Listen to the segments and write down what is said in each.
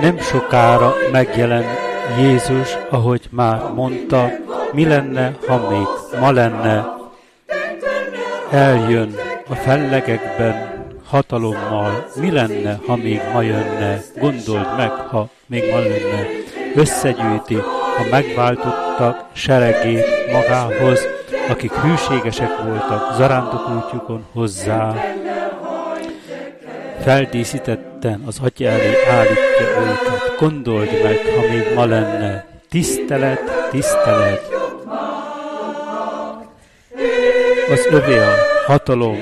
Nem sokára megjelen Jézus, ahogy már mondta, mi lenne, ha még ma lenne. Eljön a fellegekben hatalommal, mi lenne, ha még ma jönne, gondold meg, ha még ma lenne. Összegyűjti a megváltottak seregét magához, akik hűségesek voltak zarándok útjukon hozzá. Feldíszítetten az atya elé állítja őket. Gondold meg, ha még ma lenne. Tisztelet, tisztelet. Az övé a hatalom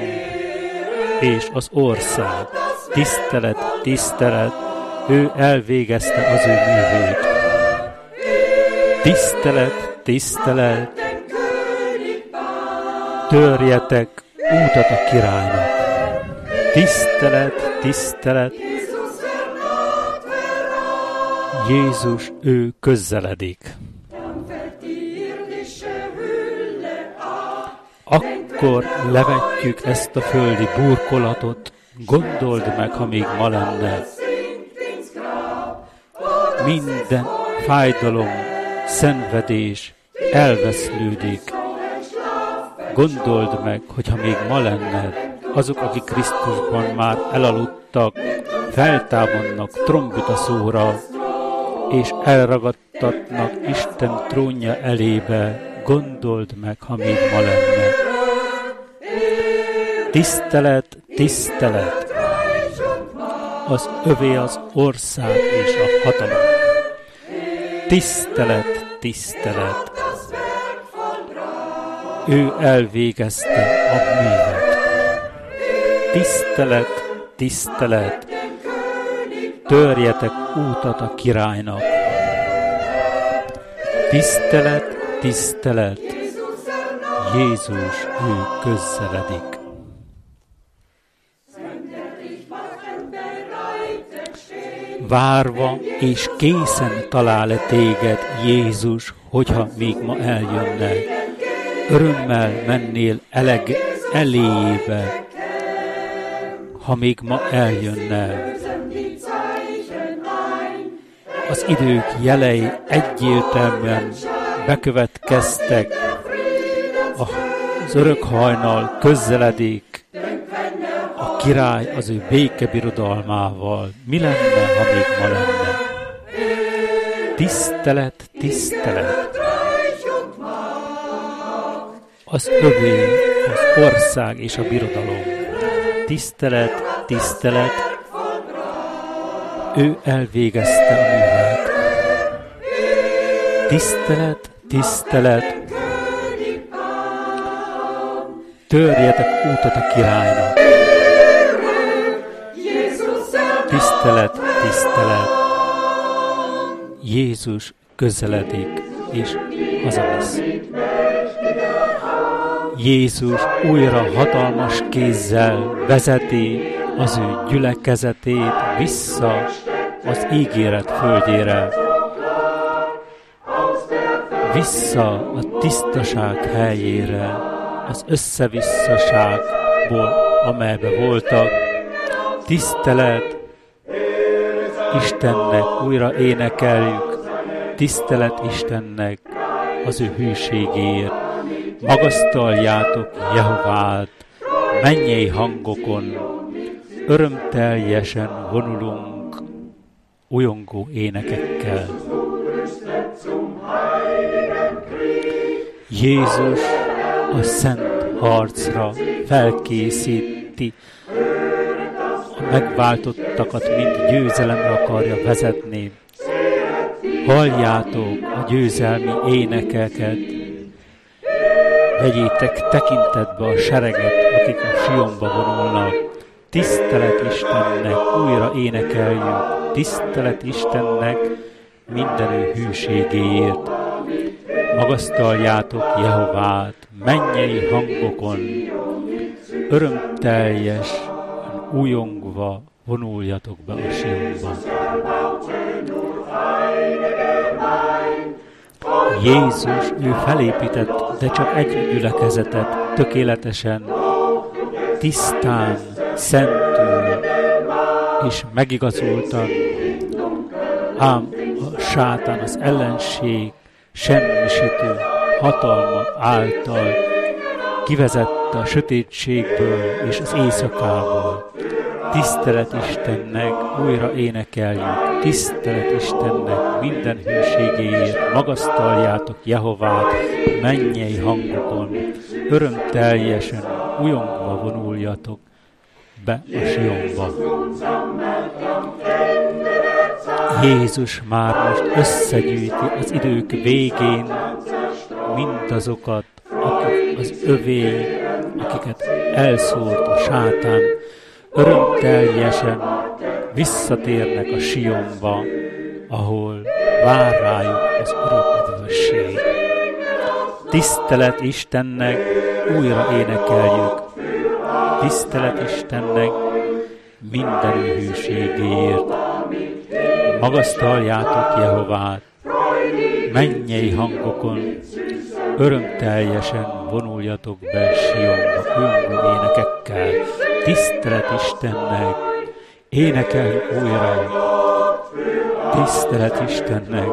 és az ország. Tisztelet, tisztelet. Ő elvégezte az ő művét. Tisztelet, tisztelet. Törjetek útat a királynak. Tisztelet, tisztelet. Jézus, ő közeledik. Akkor levetjük ezt a földi burkolatot, gondold meg, ha még ma lenne. Minden fájdalom, szenvedés elveszlődik. Gondold meg, hogyha még ma lenne, azok, akik Krisztusban már elaludtak, feltámadnak trombita szóra, és elragadtatnak Isten trónja elébe, gondold meg, ha még ma lenne. Tisztelet, tisztelet, az övé az ország és a hatalom. Tisztelet, tisztelet, ő elvégezte a művet. Tisztelet, tisztelet, törjetek útat a királynak. Tisztelet, tisztelet, Jézus, ő közeledik. Várva és készen talál-e téged Jézus, hogyha még ma eljönne. Örömmel mennél eleg elébe, ha még ma eljönne. Az idők jelei egyértelműen bekövetkeztek, az örök hajnal közeledik, a király az ő békebirodalmával. Mi lenne, ha még ma lenne? Tisztelet, tisztelet. Az övé, az ország és a birodalom. Tisztelet, tisztelet. Ő elvégezte a művet. Tisztelet, tisztelet. Törjetek útat a királynak. Tisztelet, tisztelet. Jézus közeledik és hazavisz. Jézus újra hatalmas kézzel vezeti az ő gyülekezetét vissza az ígéret földjére. Vissza a tisztaság helyére, az összevisszaságból, amelybe voltak. Tisztelet Istennek, újra énekeljük, tisztelet Istennek az ő hűségéért. Magasztaljátok Jehovát, mennyei hangokon, örömteljesen vonulunk, ujongó énekekkel. Jézus a szent harcra felkészíti a megváltottakat mind győzelemre akarja vezetni. Halljátok a győzelmi énekeket, vegyétek tekintetbe a sereget, akik a Sionba vonulnak. Tisztelet Istennek, újra énekeljük, tisztelet Istennek minden ő hűségéért. Magasztaljátok Jehovát, mennyei hangokon, örömteljes, újongva vonuljatok be a Sionba. Jézus, ő felépített, de csak egy gyülekezetet, tökéletesen, tisztán, szentül és megigazultan, ám a sátán, az ellenség semmisítő hatalma által kivezette a sötétségből és az éjszakából. Tisztelet Istennek, újra énekeljük, tisztelet Istennek minden hűségéért, magasztaljátok Jehovát mennyei hangokon, örömteljesen, újongva vonuljatok be a Sionba. Jézus már most összegyűjti az idők végén mindazokat, akik az övé, akiket elszórt a sátán, örömteljesen visszatérnek a Sionba, ahol vár rájuk az öröködvösség. Tisztelet Istennek, újra énekeljük. Tisztelet Istennek minden hűségéért. Magasztaljátok Jehovát, mennyei hangokon, örömteljesen vonuljatok be Sionba, öngo énekekkel. Tisztelet Istennek, énekeljük újra, tisztelet Istennek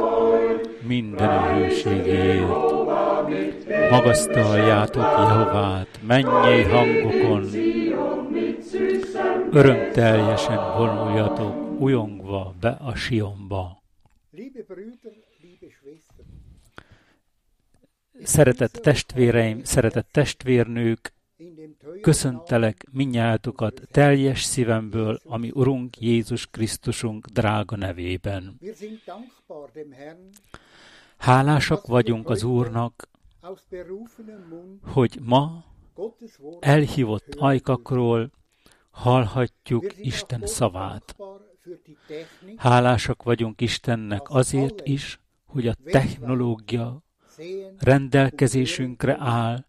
minden hűségéért. Magasztaljátok Jehovát, mennyei hangokon, örömteljesen vonuljatok, ujongva be a Sionba. Szeretett testvéreim, szeretett testvérnők, köszöntelek minnyátokat teljes szívemből, ami Urunk Jézus Krisztusunk drága nevében. Hálásak vagyunk az Úrnak, hogy ma elhívott ajkakról hallhatjuk Isten szavát. Hálásak vagyunk Istennek azért is, hogy a technológia rendelkezésünkre áll,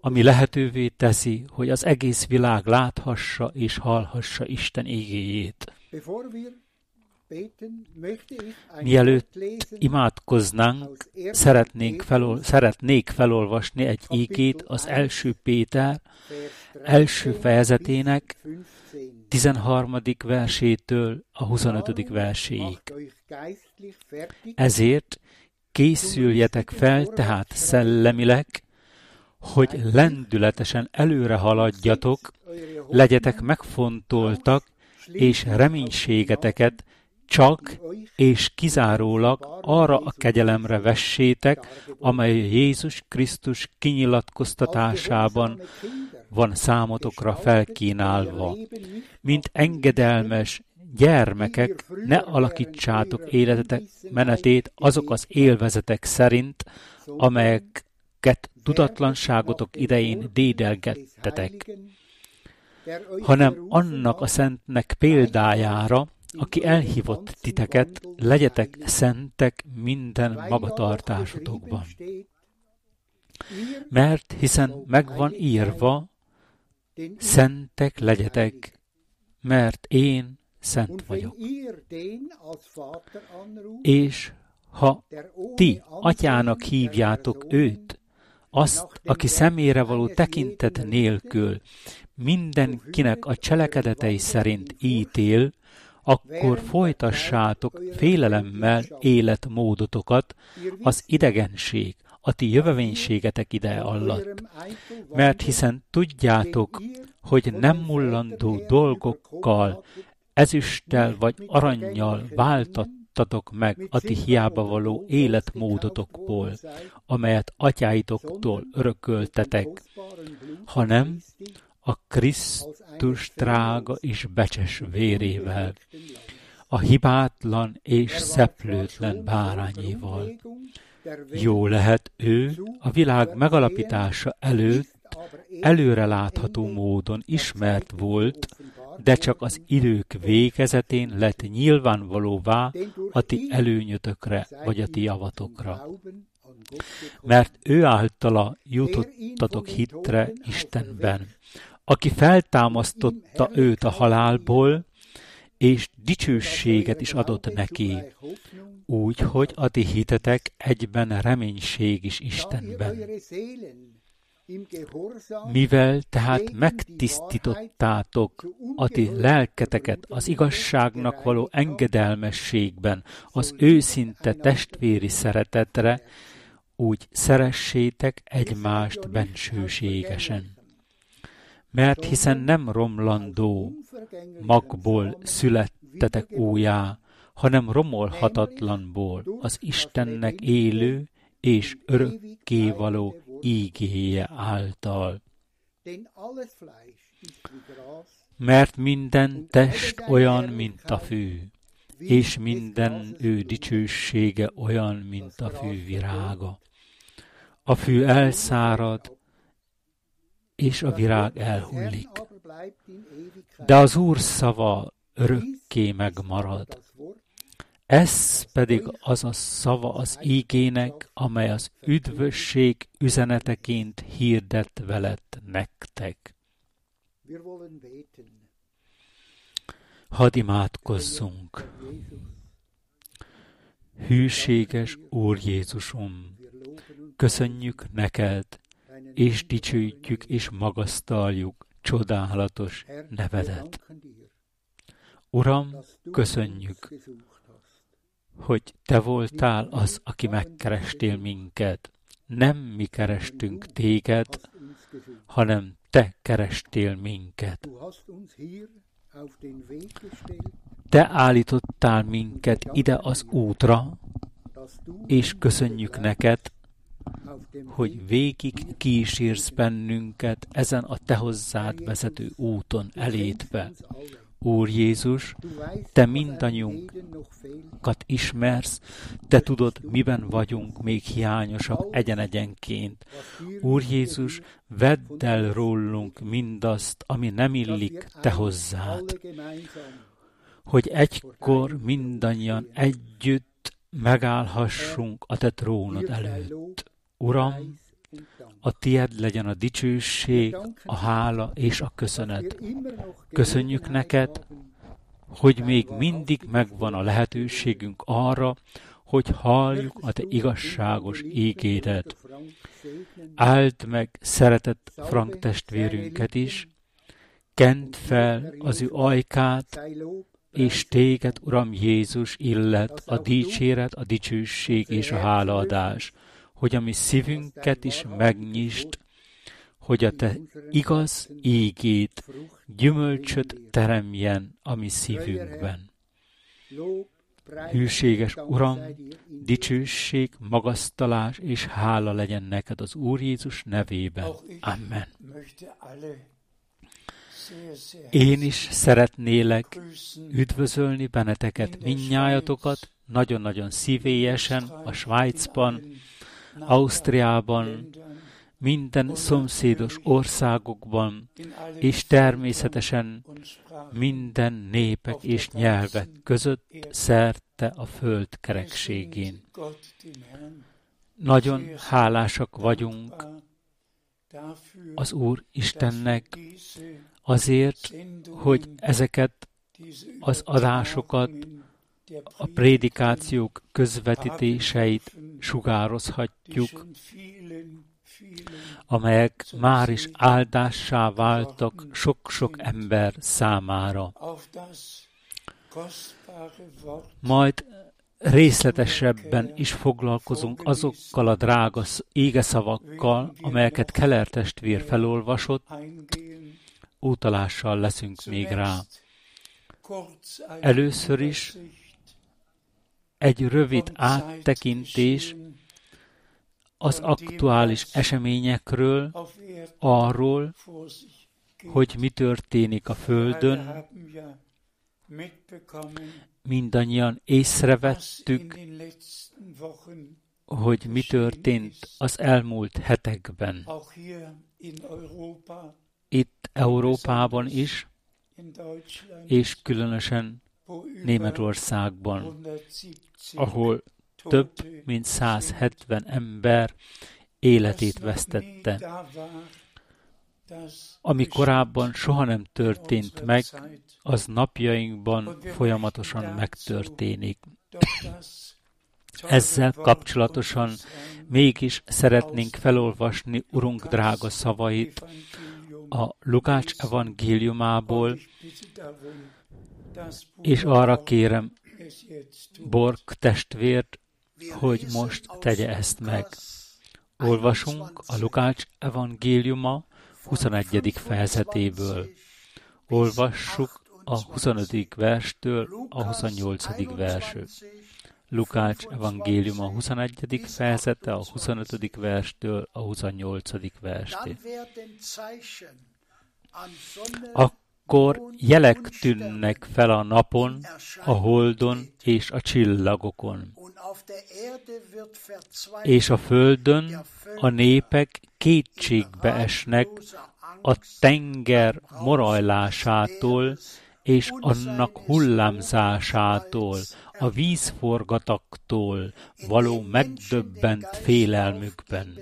ami lehetővé teszi, hogy az egész világ láthassa és hallhassa Isten igéjét. Mielőtt imádkoznánk, szeretnénk felol, szeretnék felolvasni egy ígét az első Péter első fejezetének 13. versétől a 25. verséig. Ezért készüljetek fel tehát szellemileg, hogy lendületesen előre haladjatok, legyetek megfontoltak, és reménységeteket csak és kizárólag arra a kegyelemre vessétek, amely Jézus Krisztus kinyilatkoztatásában van számotokra felkínálva. Mint engedelmes gyermekek, ne alakítsátok életetek menetét azok az élvezetek szerint, amelyeket tudatlanságotok idején dédelgettetek, hanem annak a szentnek példájára, aki elhívott titeket, legyetek szentek minden magatartásotokban. Mert hiszen megvan írva, szentek legyetek, mert én szent vagyok. És ha ti atyának hívjátok őt, azt, aki szemére való tekintet nélkül mindenkinek a cselekedetei szerint ítél, akkor folytassátok félelemmel életmódotokat az idegenség, a ti jövevénységetek ide alatt. Mert hiszen tudjátok, hogy nem mullandó dolgokkal, ezüsttel vagy aranyjal váltattatok meg a ti hiába való életmódotokból, amelyet atyáitoktól örököltetek, hanem a Krisztus drága és becses vérével, a hibátlan és szeplőtlen bárányéval. Jó lehet ő a világ megalapítása előtt előre látható módon ismert volt, de csak az idők végezetén lett nyilvánvalóvá a ti előnyötökre vagy a ti javatokra. Mert ő általa jutottatok hitre Istenben, aki feltámasztotta őt a halálból, és dicsőséget is adott neki, úgy, hogy a ti hitetek egyben reménység is Istenben. Mivel tehát megtisztítottátok a ti lelketeket az igazságnak való engedelmességben, az őszinte testvéri szeretetre, úgy szeressétek egymást bensőségesen. Mert hiszen nem romlandó magból születtetek újá, hanem romolhatatlanból, az Istennek élő és örökkévaló ígéje által. Mert minden test olyan, mint a fű, és minden ő dicsősége olyan, mint a fű virága. A fű elszárad, és a virág elhullik. De az Úr szava örökké megmarad. Ez pedig az a szava az ígének, amely az üdvösség üzeneteként hirdet veled nektek. Hadd imádkozzunk! Hűséges Úr Jézusom, köszönjük neked, és dicsőítjük és magasztaljuk csodálatos nevedet. Uram, köszönjük, hogy Te voltál az, aki megkerestél minket. Nem mi kerestünk Téged, hanem Te kerestél minket. Te állítottál minket ide az útra, és köszönjük neked, hogy végig kísérsz bennünket ezen a Te hozzád vezető úton elétve. Úr Jézus, Te mindannyiunkat ismersz, Te tudod, miben vagyunk még hiányosak egyen-egyenként. Úr Jézus, vedd el rólunk mindazt, ami nem illik Te hozzád, hogy egykor mindannyian együtt megállhassunk a Te trónod előtt. Uram, a tied legyen a dicsőség, a hála és a köszönet. Köszönjük neked, hogy még mindig megvan a lehetőségünk arra, hogy halljuk a te igazságos ígédet. Áld meg szeretett Frank testvérünket is, kent fel az ő ajkát, és téged, Uram Jézus, illet a dicséret, a dicsőség és a hálaadás hogy a mi szívünket is megnyisd, hogy a te igaz ígét, gyümölcsöt teremjen a mi szívünkben. Hűséges Uram, dicsőség, magasztalás és hála legyen neked az Úr Jézus nevében. Amen. Én is szeretnélek üdvözölni benneteket, minnyájatokat, nagyon-nagyon szívélyesen a Svájcban, Ausztriában, minden szomszédos országokban, és természetesen minden népek és nyelvek között szerte a föld kerekségén. Nagyon hálásak vagyunk az Úr Istennek azért, hogy ezeket az adásokat a prédikációk közvetítéseit sugározhatjuk, amelyek már is áldássá váltak sok-sok ember számára. Majd részletesebben is foglalkozunk azokkal a drága égeszavakkal, amelyeket Keller testvér felolvasott, utalással leszünk még rá. Először is egy rövid áttekintés az aktuális eseményekről, arról, hogy mi történik a Földön. Mindannyian észrevettük, hogy mi történt az elmúlt hetekben. Itt Európában is, és különösen Németországban, ahol több mint 170 ember életét vesztette. Ami korábban soha nem történt meg, az napjainkban folyamatosan megtörténik. Ezzel kapcsolatosan mégis szeretnénk felolvasni Urunk drága szavait a Lukács evangéliumából, és arra kérem Borg testvért, hogy most tegye ezt meg. Olvasunk a Lukács evangéliuma 21. fejezetéből. Olvassuk a 25. verstől a 28. verső. Lukács evangélium a 21. fejezete, a 25. verstől a 28. verstig. Akkor jelek tűnnek fel a napon, a holdon és a csillagokon. És a földön a népek kétségbe esnek a tenger morajlásától és annak hullámzásától, a vízforgataktól való megdöbbent félelmükben.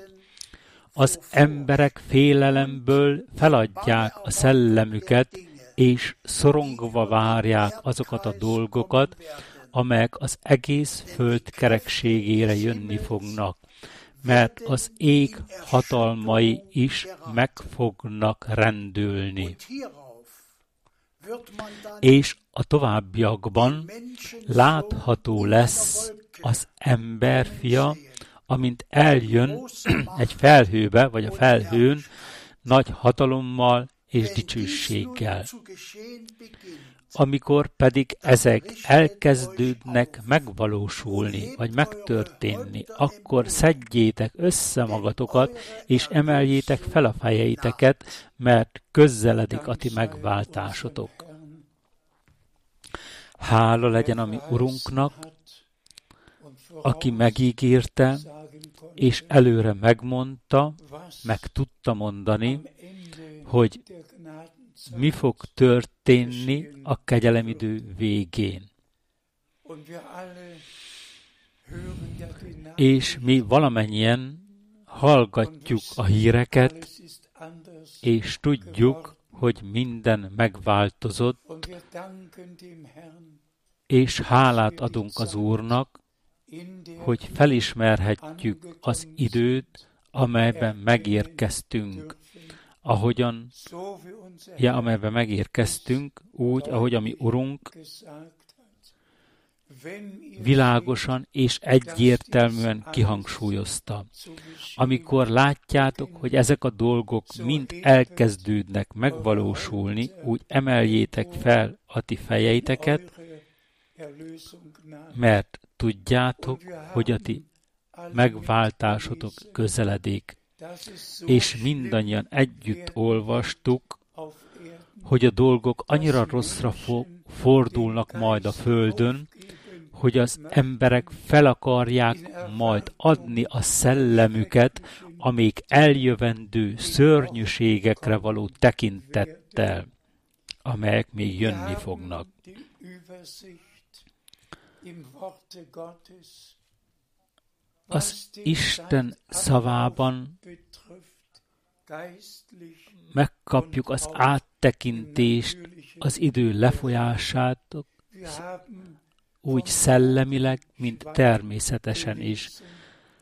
Az emberek félelemből feladják a szellemüket, és szorongva várják azokat a dolgokat, amelyek az egész föld kerekségére jönni fognak, mert az ég hatalmai is meg fognak rendülni. És a továbbiakban látható lesz az emberfia, amint eljön egy felhőbe, vagy a felhőn, nagy hatalommal és dicsőséggel. Amikor pedig ezek elkezdődnek megvalósulni, vagy megtörténni, akkor szedjétek össze magatokat, és emeljétek fel a fejeiteket, mert közzeledik a ti megváltásotok. Hála legyen a mi Urunknak, aki megígérte, és előre megmondta, meg tudta mondani, hogy mi fog történni a kegyelemidő végén. És mi valamennyien hallgatjuk a híreket, és tudjuk, hogy minden megváltozott, és hálát adunk az Úrnak, hogy felismerhetjük az időt, amelyben megérkeztünk, ahogyan, ja, amelyben megérkeztünk, úgy, ahogy a mi Urunk világosan és egyértelműen kihangsúlyozta. Amikor látjátok, hogy ezek a dolgok mind elkezdődnek megvalósulni, úgy emeljétek fel a ti fejeiteket, mert tudjátok, hogy a ti megváltásotok közeledik. És mindannyian együtt olvastuk, hogy a dolgok annyira rosszra fo- fordulnak majd a Földön, hogy az emberek fel akarják majd adni a szellemüket, amíg eljövendő szörnyűségekre való tekintettel, amelyek még jönni fognak. Az Isten szavában megkapjuk az áttekintést, az idő lefolyását, úgy szellemileg, mint természetesen is.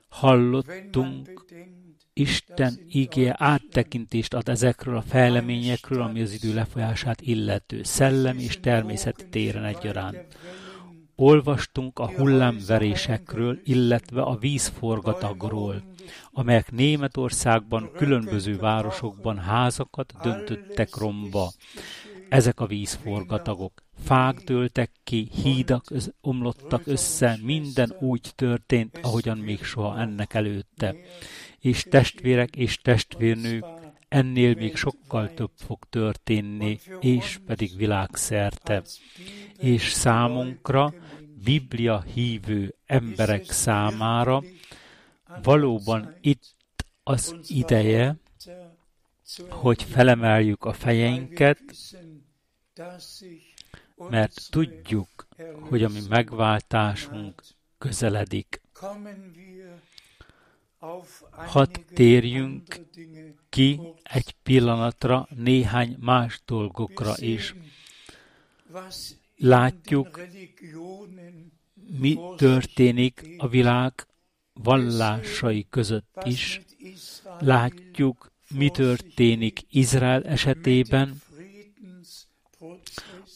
Hallottunk, Isten igé áttekintést ad ezekről a fejleményekről, ami az idő lefolyását illető, szellem és természeti téren egyaránt. Olvastunk a hullámverésekről, illetve a vízforgatagról, amelyek Németországban, különböző városokban házakat döntöttek romba. Ezek a vízforgatagok. Fák dőltek ki, hídak omlottak össze, minden úgy történt, ahogyan még soha ennek előtte. És testvérek és testvérnők, ennél még sokkal több fog történni, és pedig világszerte. És számunkra, Biblia hívő emberek számára valóban itt az ideje, hogy felemeljük a fejeinket, mert tudjuk, hogy a mi megváltásunk közeledik. Hadd térjünk ki egy pillanatra néhány más dolgokra is. Látjuk, mi történik a világ vallásai között is. Látjuk, mi történik Izrael esetében.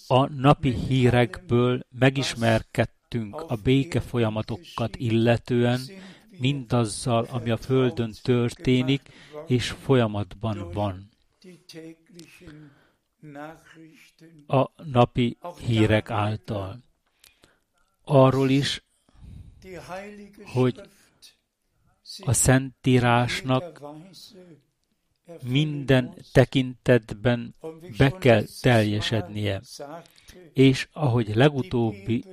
A napi hírekből megismerkedtünk a béke folyamatokat illetően, mindazzal, ami a Földön történik és folyamatban van. A napi hírek által. Arról is, hogy a Szentírásnak minden tekintetben be kell teljesednie. És ahogy legutóbbi,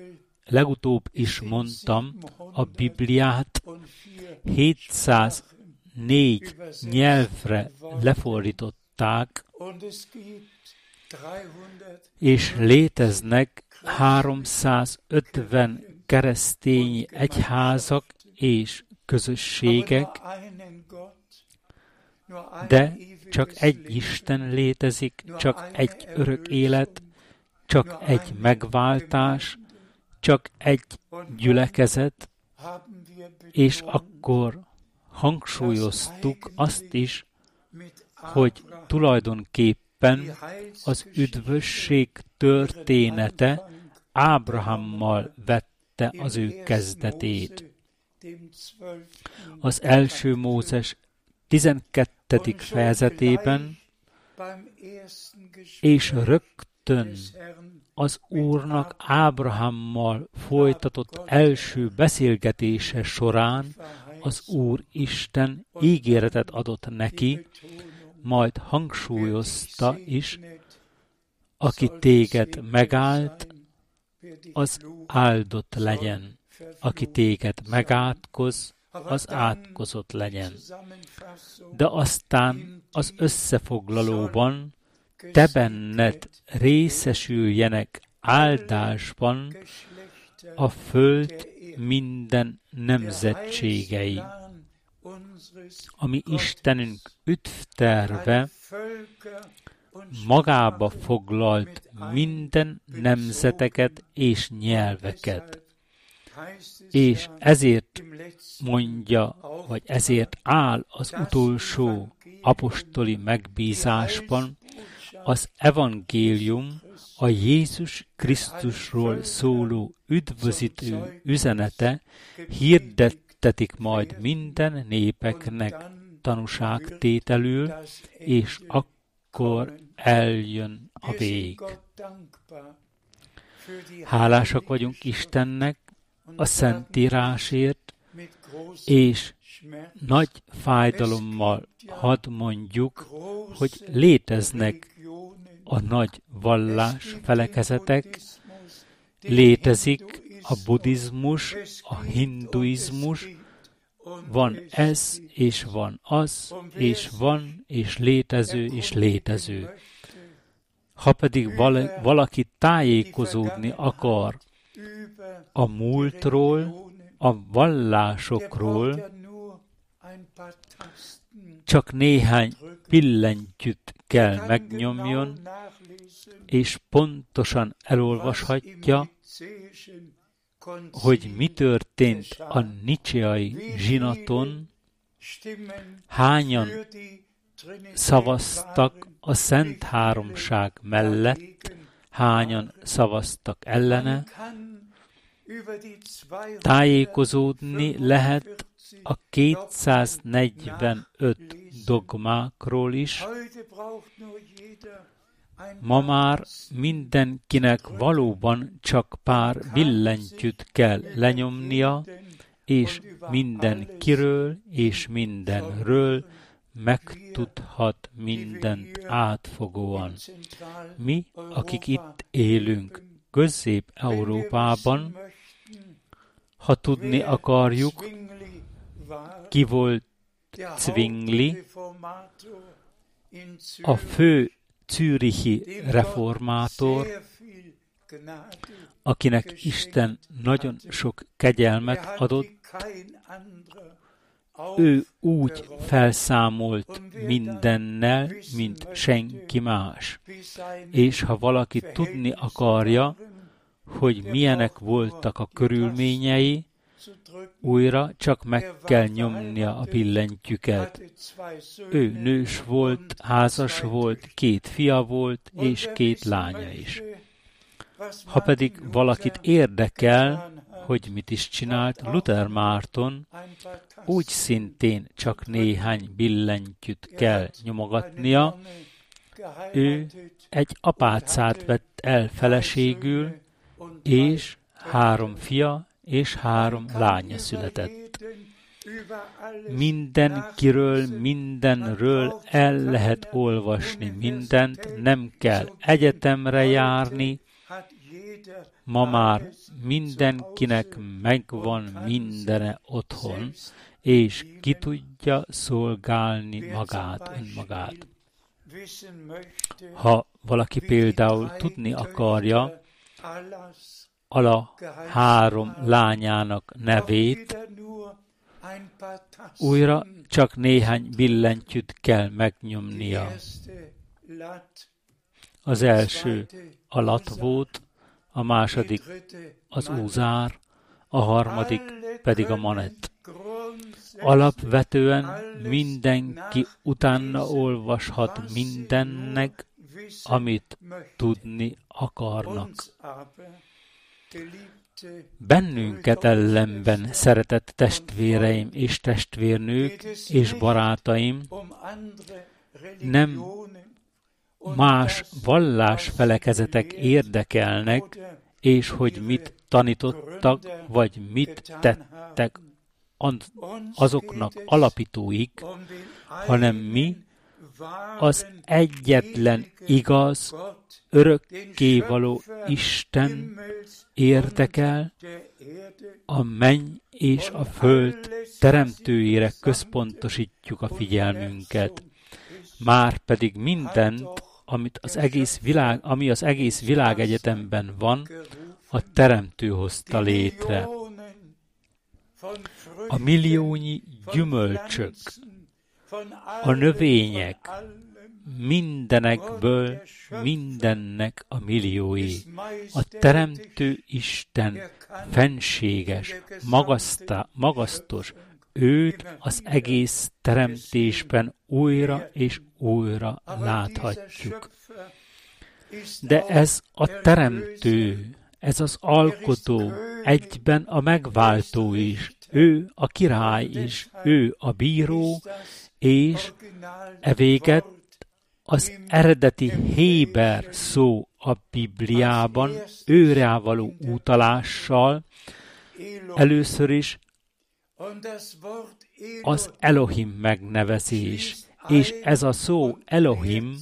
legutóbb is mondtam, a Bibliát. 704 nyelvre lefordították, és léteznek 350 keresztény egyházak és közösségek, de csak egy Isten létezik, csak egy örök élet, csak egy megváltás, csak egy gyülekezet, és akkor hangsúlyoztuk azt is, hogy tulajdonképpen az üdvösség története Ábrahammal vette az ő kezdetét. Az első Mózes 12. fejezetében, és rögtön az Úrnak Ábrahammal folytatott első beszélgetése során az Úr Isten ígéretet adott neki, majd hangsúlyozta is, aki téged megállt, az áldott legyen. Aki téged megátkoz, az átkozott legyen. De aztán az összefoglalóban te benned részesüljenek áldásban a föld minden nemzetségei, ami Istenünk üdvterve magába foglalt minden nemzeteket és nyelveket. És ezért mondja, vagy ezért áll az utolsó apostoli megbízásban az evangélium a Jézus Krisztusról szóló üdvözítő üzenete hirdettetik majd minden népeknek tanúságtételül, és akkor eljön a vég. Hálásak vagyunk Istennek a Szentírásért, és nagy fájdalommal hadd mondjuk, hogy léteznek a nagy vallás felekezetek, létezik a buddhizmus, a hinduizmus, van ez, és van az, és van, és létező, és létező. Ha pedig valaki tájékozódni akar a múltról, a vallásokról, csak néhány pillentyűt kell megnyomjon, és pontosan elolvashatja, hogy mi történt a nicseai zsinaton, hányan szavaztak a Szent Háromság mellett, hányan szavaztak ellene, tájékozódni lehet a 245 dogmákról is. Ma már mindenkinek valóban csak pár billentyűt kell lenyomnia, és mindenkiről és mindenről megtudhat mindent átfogóan. Mi, akik itt élünk Közép-Európában, ha tudni akarjuk, ki volt Zwingli, a fő zürichi reformátor, akinek Isten nagyon sok kegyelmet adott, ő úgy felszámolt mindennel, mint senki más. És ha valaki tudni akarja, hogy milyenek voltak a körülményei, újra csak meg kell nyomnia a billentyűket. Ő nős volt, házas volt, két fia volt, és két lánya is. Ha pedig valakit érdekel, hogy mit is csinált Luther Márton, úgy szintén csak néhány billentyűt kell nyomogatnia. Ő egy apácát vett el feleségül, és három fia és három lánya született. Mindenkiről, mindenről el lehet olvasni mindent, nem kell egyetemre járni, ma már mindenkinek megvan mindene otthon, és ki tudja szolgálni magát, önmagát. Ha valaki például tudni akarja, ala három lányának nevét, újra csak néhány billentyűt kell megnyomnia. Az első a volt, a második az úzár, a harmadik pedig a manet. Alapvetően mindenki utána olvashat mindennek, amit tudni akarnak. Bennünket ellenben, szeretett testvéreim és testvérnők és barátaim, nem más vallásfelekezetek érdekelnek, és hogy mit tanítottak, vagy mit tettek azoknak alapítóik, hanem mi az egyetlen igaz, örökkévaló Isten érdekel, a menny és a föld teremtőjére központosítjuk a figyelmünket. Már pedig mindent, amit az egész világ, ami az egész világegyetemben van, a teremtő hozta létre. A milliónyi gyümölcsök, a növények, mindenekből mindennek a milliói. A Teremtő Isten fenséges, magaszta, magasztos, őt az egész teremtésben újra és újra láthatjuk. De ez a teremtő, ez az alkotó, egyben a megváltó is, ő a király is, ő a bíró, és e véget az eredeti Héber szó a Bibliában őre való utalással először is az Elohim megnevezés, és ez a szó Elohim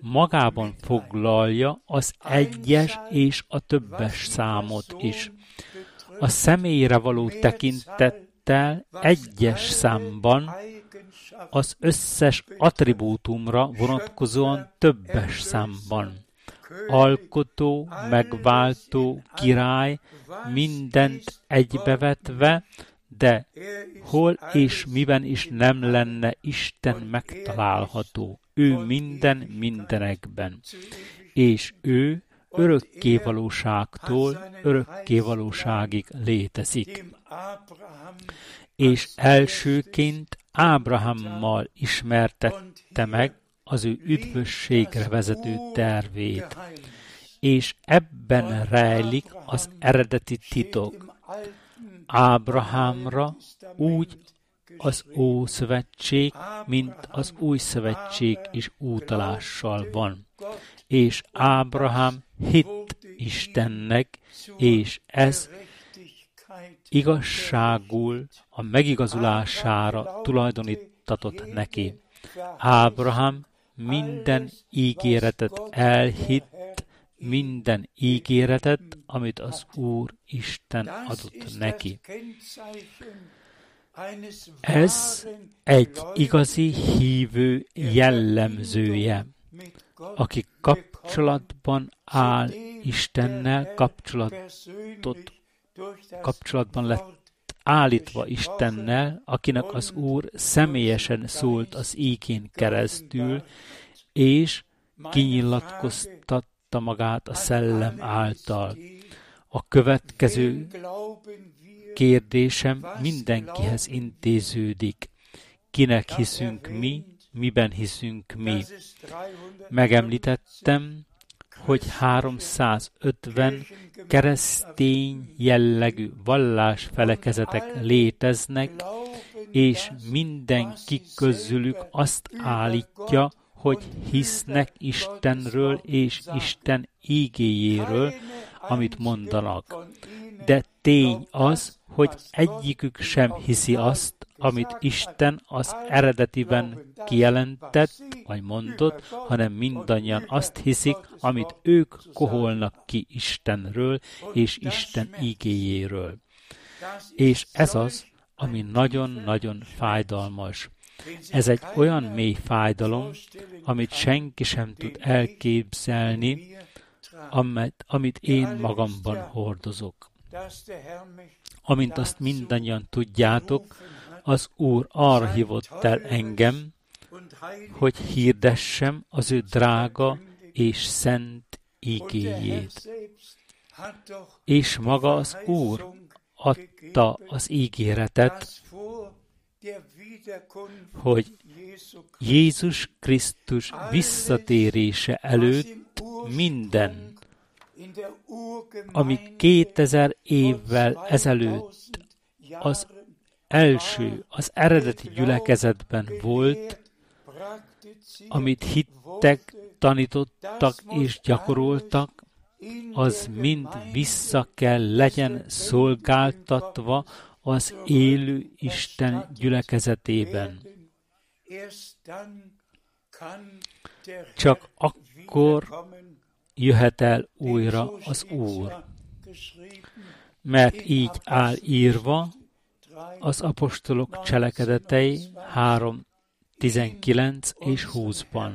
magában foglalja az egyes és a többes számot is. A személyre való tekintettel egyes számban az összes attribútumra vonatkozóan többes számban. Alkotó, megváltó, király, mindent egybevetve, de hol és miben is nem lenne Isten megtalálható. Ő minden mindenekben. És ő örökkévalóságtól örökkévalóságig létezik. És elsőként Ábrahámmal ismertette meg az ő üdvösségre vezető tervét, és ebben rejlik az eredeti titok. Ábrahámra úgy az Ószövetség, mint az Új Szövetség is útalással van. És Ábrahám hit Istennek, és ez igazságul a megigazulására tulajdonítatott neki. Ábrahám minden ígéretet elhitt, minden ígéretet, amit az Úr Isten adott neki. Ez egy igazi hívő jellemzője, aki kapcsolatban áll Istennel, kapcsolatot kapcsolatban lett állítva Istennel, akinek az Úr személyesen szólt az íkén keresztül, és kinyilatkoztatta magát a szellem által. A következő kérdésem mindenkihez intéződik. Kinek hiszünk mi, miben hiszünk mi? Megemlítettem, hogy 350 keresztény jellegű vallásfelekezetek léteznek, és mindenki közülük azt állítja, hogy hisznek Istenről és Isten ígéjéről, amit mondanak. De tény az, hogy egyikük sem hiszi azt, amit Isten az eredetiben kijelentett, vagy mondott, hanem mindannyian azt hiszik, amit ők koholnak ki Istenről és Isten ígéjéről. És ez az, ami nagyon-nagyon fájdalmas. Ez egy olyan mély fájdalom, amit senki sem tud elképzelni, amit, amit én magamban hordozok. Amint azt mindannyian tudjátok, az Úr arra hívott el engem, hogy hirdessem az ő drága és szent ígéjét. És maga az Úr adta az ígéretet, hogy Jézus Krisztus visszatérése előtt minden, ami 2000 évvel ezelőtt az első, az eredeti gyülekezetben volt, amit hittek, tanítottak és gyakoroltak, az mind vissza kell legyen szolgáltatva az élő Isten gyülekezetében. Csak akkor jöhet el újra az Úr. Mert így áll írva az apostolok cselekedetei 3, 19 és 20-ban.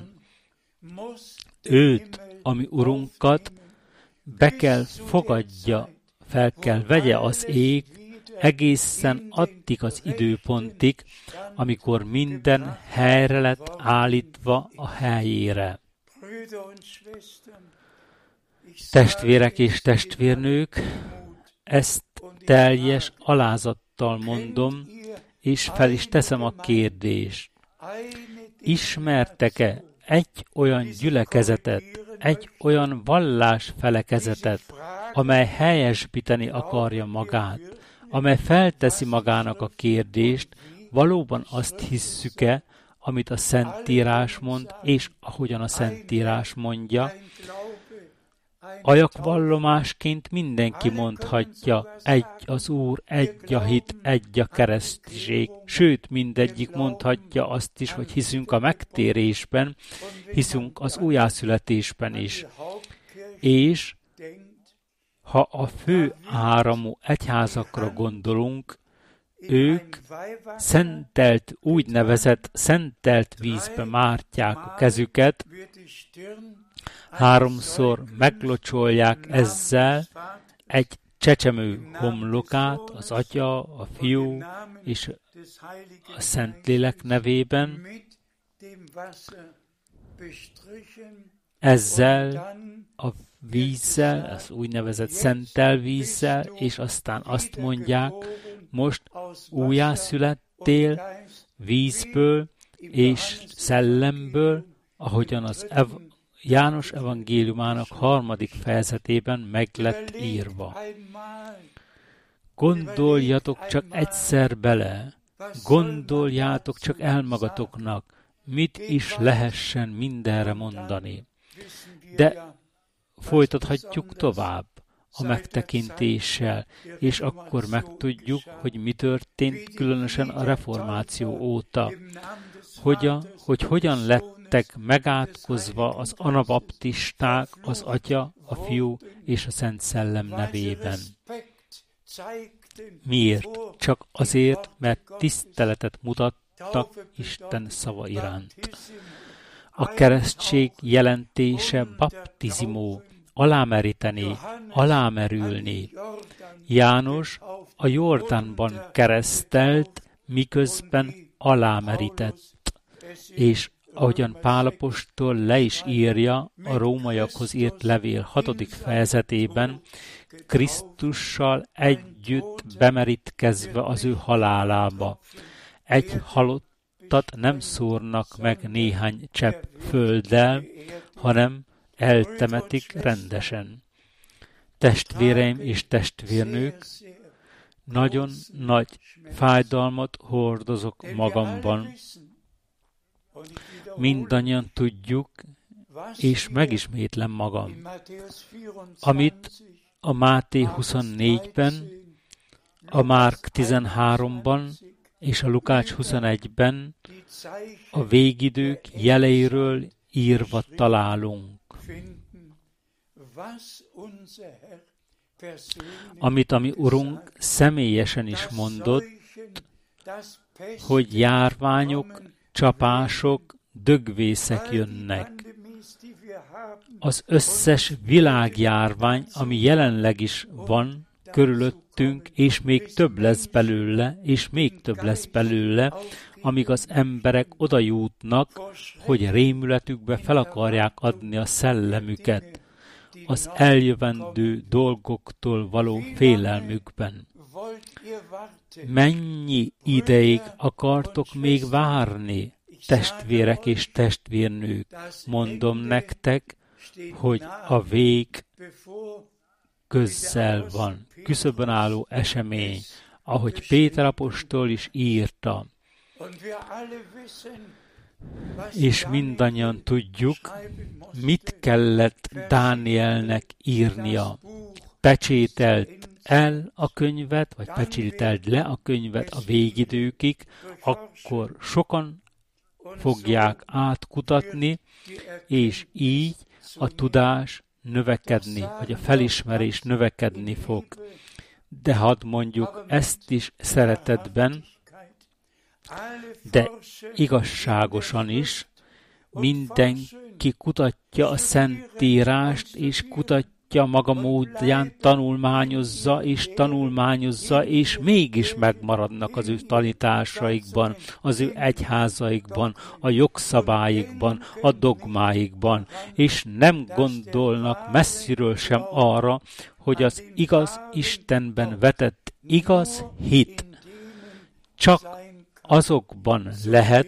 Őt, ami Urunkat, be kell fogadja, fel kell vegye az ég, egészen addig az időpontig, amikor minden helyre lett állítva a helyére. Testvérek és testvérnők, ezt teljes alázattal mondom, és fel is teszem a kérdést. Ismertek-e egy olyan gyülekezetet, egy olyan vallás felekezetet, amely helyesbíteni akarja magát, amely felteszi magának a kérdést, valóban azt hisszük-e, amit a Szentírás mond, és ahogyan a Szentírás mondja, Ajakvallomásként mindenki mondhatja, egy az Úr, egy a hit, egy a keresztség, sőt, mindegyik mondhatja azt is, hogy hiszünk a megtérésben, hiszünk az újjászületésben is. És ha a fő áramú egyházakra gondolunk, ők szentelt, úgynevezett szentelt vízbe mártják a kezüket, háromszor meglocsolják ezzel egy csecsemő homlokát, az Atya, a Fiú és a Szentlélek nevében, ezzel a vízzel, az úgynevezett szentel vízzel, és aztán azt mondják, most újjászülettél vízből és szellemből, ahogyan az ev- János evangéliumának harmadik fejezetében meg lett írva. Gondoljatok csak egyszer bele, gondoljátok csak el magatoknak, mit is lehessen mindenre mondani. De folytathatjuk tovább a megtekintéssel, és akkor megtudjuk, hogy mi történt különösen a reformáció óta, hogy, a, hogy hogyan lett lettek megátkozva az anabaptisták, az Atya, a Fiú és a Szent Szellem nevében. Miért? Csak azért, mert tiszteletet mutattak Isten szava iránt. A keresztség jelentése baptizimó, alámeríteni, alámerülni. János a Jordánban keresztelt, miközben alámerített, és ahogyan Pálapostól le is írja a rómaiakhoz írt levél 6. fejezetében, Krisztussal együtt bemerítkezve az ő halálába. Egy halottat nem szórnak meg néhány csepp földdel, hanem eltemetik rendesen. Testvéreim és testvérnők, nagyon nagy fájdalmat hordozok magamban. Mindannyian tudjuk, és megismétlem magam. Amit a Máté 24-ben, a Márk 13-ban és a Lukács 21-ben a végidők jeleiről írva találunk. Amit a mi Urunk személyesen is mondott, hogy járványok, csapások, dögvészek jönnek. Az összes világjárvány, ami jelenleg is van körülöttünk, és még több lesz belőle, és még több lesz belőle, amíg az emberek oda jutnak, hogy rémületükbe fel akarják adni a szellemüket az eljövendő dolgoktól való félelmükben. Mennyi ideig akartok még várni, testvérek és testvérnők? Mondom nektek, hogy a vég közzel van, küszöbön álló esemény, ahogy Péter apostol is írta. És mindannyian tudjuk, mit kellett Dánielnek írnia. Pecsételt el a könyvet, vagy pecsételt le a könyvet a végidőkig, akkor sokan fogják átkutatni, és így a tudás növekedni, vagy a felismerés növekedni fog. De hadd mondjuk ezt is szeretetben, de igazságosan is mindenki kutatja a Szentírást, és kutatja maga módján, tanulmányozza és tanulmányozza, és mégis megmaradnak az ő tanításaikban, az ő egyházaikban, a jogszabályikban, a dogmáikban, és nem gondolnak messziről sem arra, hogy az igaz Istenben vetett igaz hit csak azokban lehet,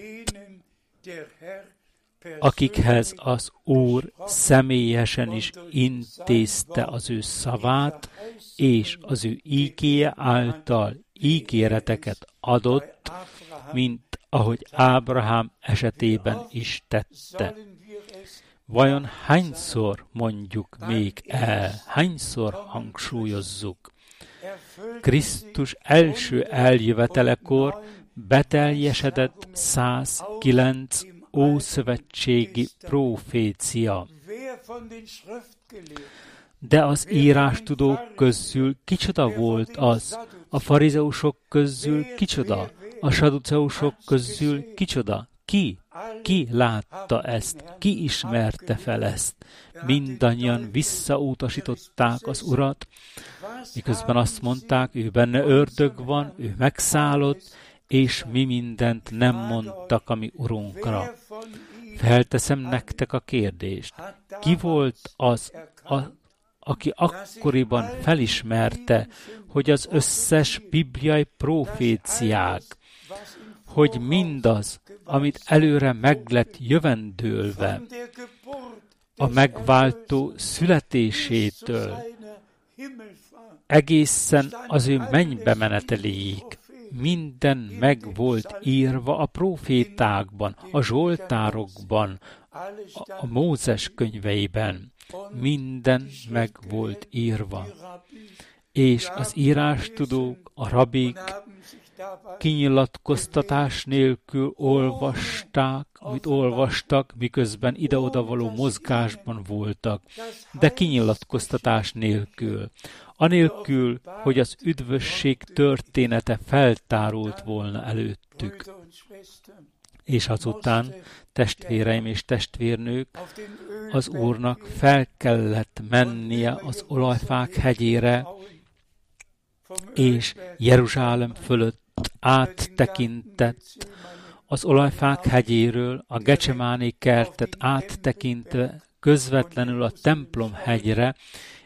akikhez az Úr személyesen is intézte az ő szavát, és az ő ígéje által ígéreteket adott, mint ahogy Ábrahám esetében is tette. Vajon hányszor mondjuk még el, hányszor hangsúlyozzuk? Krisztus első eljövetelekor beteljesedett 109 ószövetségi profécia. De az írástudók közül kicsoda volt az, a farizeusok közül kicsoda, a saduceusok közül kicsoda, ki? Ki látta ezt? Ki ismerte fel ezt? Mindannyian visszautasították az urat, miközben azt mondták, ő benne ördög van, ő megszállott, és mi mindent nem mondtak a mi urunkra. Felteszem nektek a kérdést. Ki volt az, a, aki akkoriban felismerte, hogy az összes bibliai proféciák, hogy mindaz, amit előre meglett jövendőlve, a megváltó születésétől egészen az ő mennybe meneteléig minden meg volt írva a profétákban, a zsoltárokban, a Mózes könyveiben. Minden meg volt írva. És az írástudók, a rabik kinyilatkoztatás nélkül olvasták, amit olvastak, miközben ide-oda való mozgásban voltak, de kinyilatkoztatás nélkül anélkül, hogy az üdvösség története feltárult volna előttük. És azután, testvéreim és testvérnők, az Úrnak fel kellett mennie az olajfák hegyére, és Jeruzsálem fölött áttekintett az olajfák hegyéről a Gecsemáni kertet áttekintve közvetlenül a templom hegyre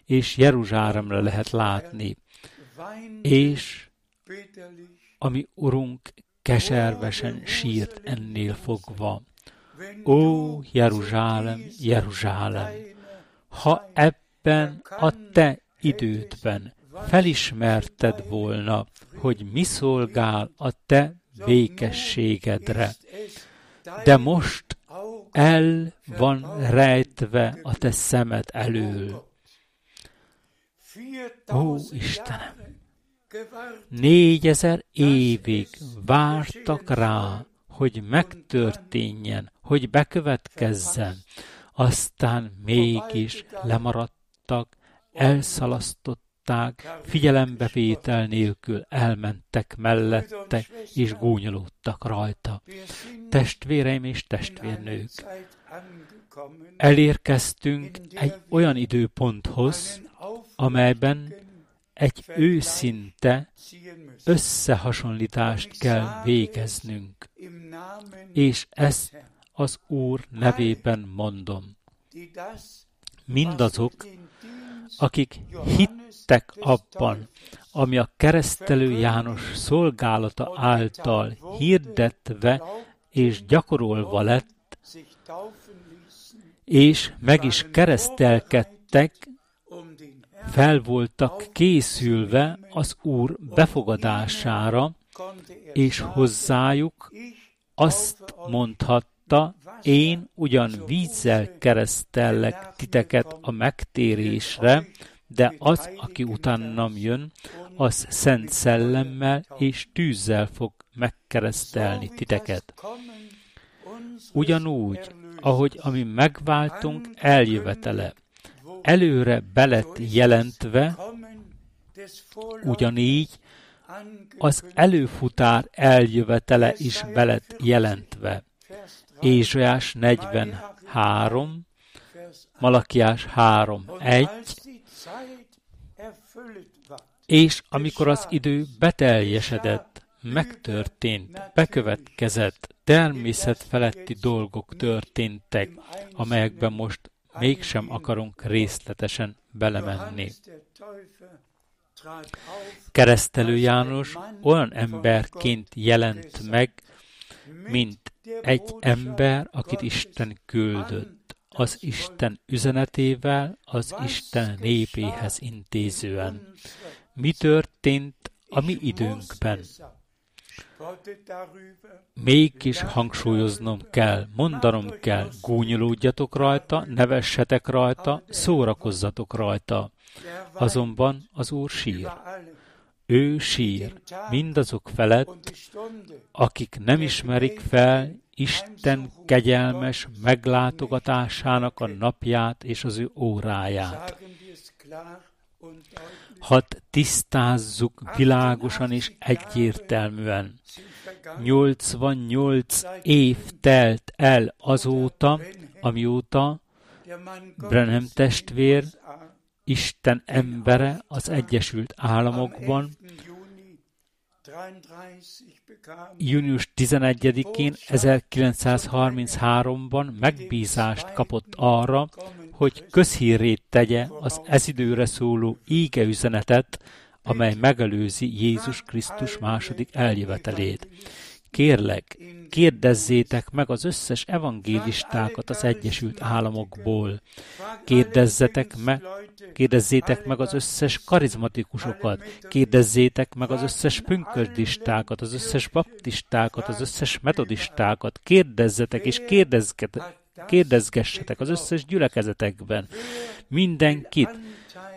és Jeruzsálemre lehet látni. És ami Urunk keservesen sírt ennél fogva. Ó, Jeruzsálem, Jeruzsálem, ha ebben a te idődben felismerted volna, hogy mi szolgál a te békességedre, de most el van rejtve a te szemed elől. Ó, Istenem! Négyezer évig vártak rá, hogy megtörténjen, hogy bekövetkezzen, aztán mégis lemaradtak, elszalasztották, figyelembevétel nélkül elmentek mellette, és gúnyolódtak rajta. Testvéreim és testvérnők, elérkeztünk egy olyan időponthoz, amelyben egy őszinte összehasonlítást kell végeznünk, és ezt az Úr nevében mondom. Mindazok, akik hittek abban, ami a keresztelő János szolgálata által hirdetve és gyakorolva lett, és meg is keresztelkedtek, fel voltak készülve az Úr befogadására, és hozzájuk azt mondhatta, én ugyan vízzel keresztellek titeket a megtérésre, de az, aki utánam jön, az szent szellemmel és tűzzel fog megkeresztelni titeket. Ugyanúgy, ahogy ami megváltunk eljövetele, előre belet jelentve, ugyanígy az előfutár eljövetele is belet jelentve. Ézsajás 43, Malakiás 3, 1, és amikor az idő beteljesedett, megtörtént, bekövetkezett, természet feletti dolgok történtek, amelyekben most mégsem akarunk részletesen belemenni. Keresztelő János olyan emberként jelent meg, mint egy ember, akit Isten küldött, az Isten üzenetével, az Isten népéhez intézően. Mi történt a mi időnkben? Mégis hangsúlyoznom kell, mondanom kell, gúnyolódjatok rajta, nevessetek rajta, szórakozzatok rajta. Azonban az Úr sír. Ő sír mindazok felett, akik nem ismerik fel Isten kegyelmes meglátogatásának a napját és az ő óráját. Hadd tisztázzuk világosan és egyértelműen. 88 év telt el azóta, amióta Brenham testvér, Isten embere az Egyesült Államokban június 11-én 1933-ban megbízást kapott arra, hogy közhírét tegye az ez időre szóló íge üzenetet, amely megelőzi Jézus Krisztus második eljövetelét. Kérlek, kérdezzétek meg az összes evangélistákat az Egyesült Államokból. Kérdezzetek meg, kérdezzétek meg az összes karizmatikusokat, kérdezzétek meg az összes pünkösdistákat, az összes baptistákat, az összes metodistákat, kérdezzetek és kérdezgessetek az összes gyülekezetekben, mindenkit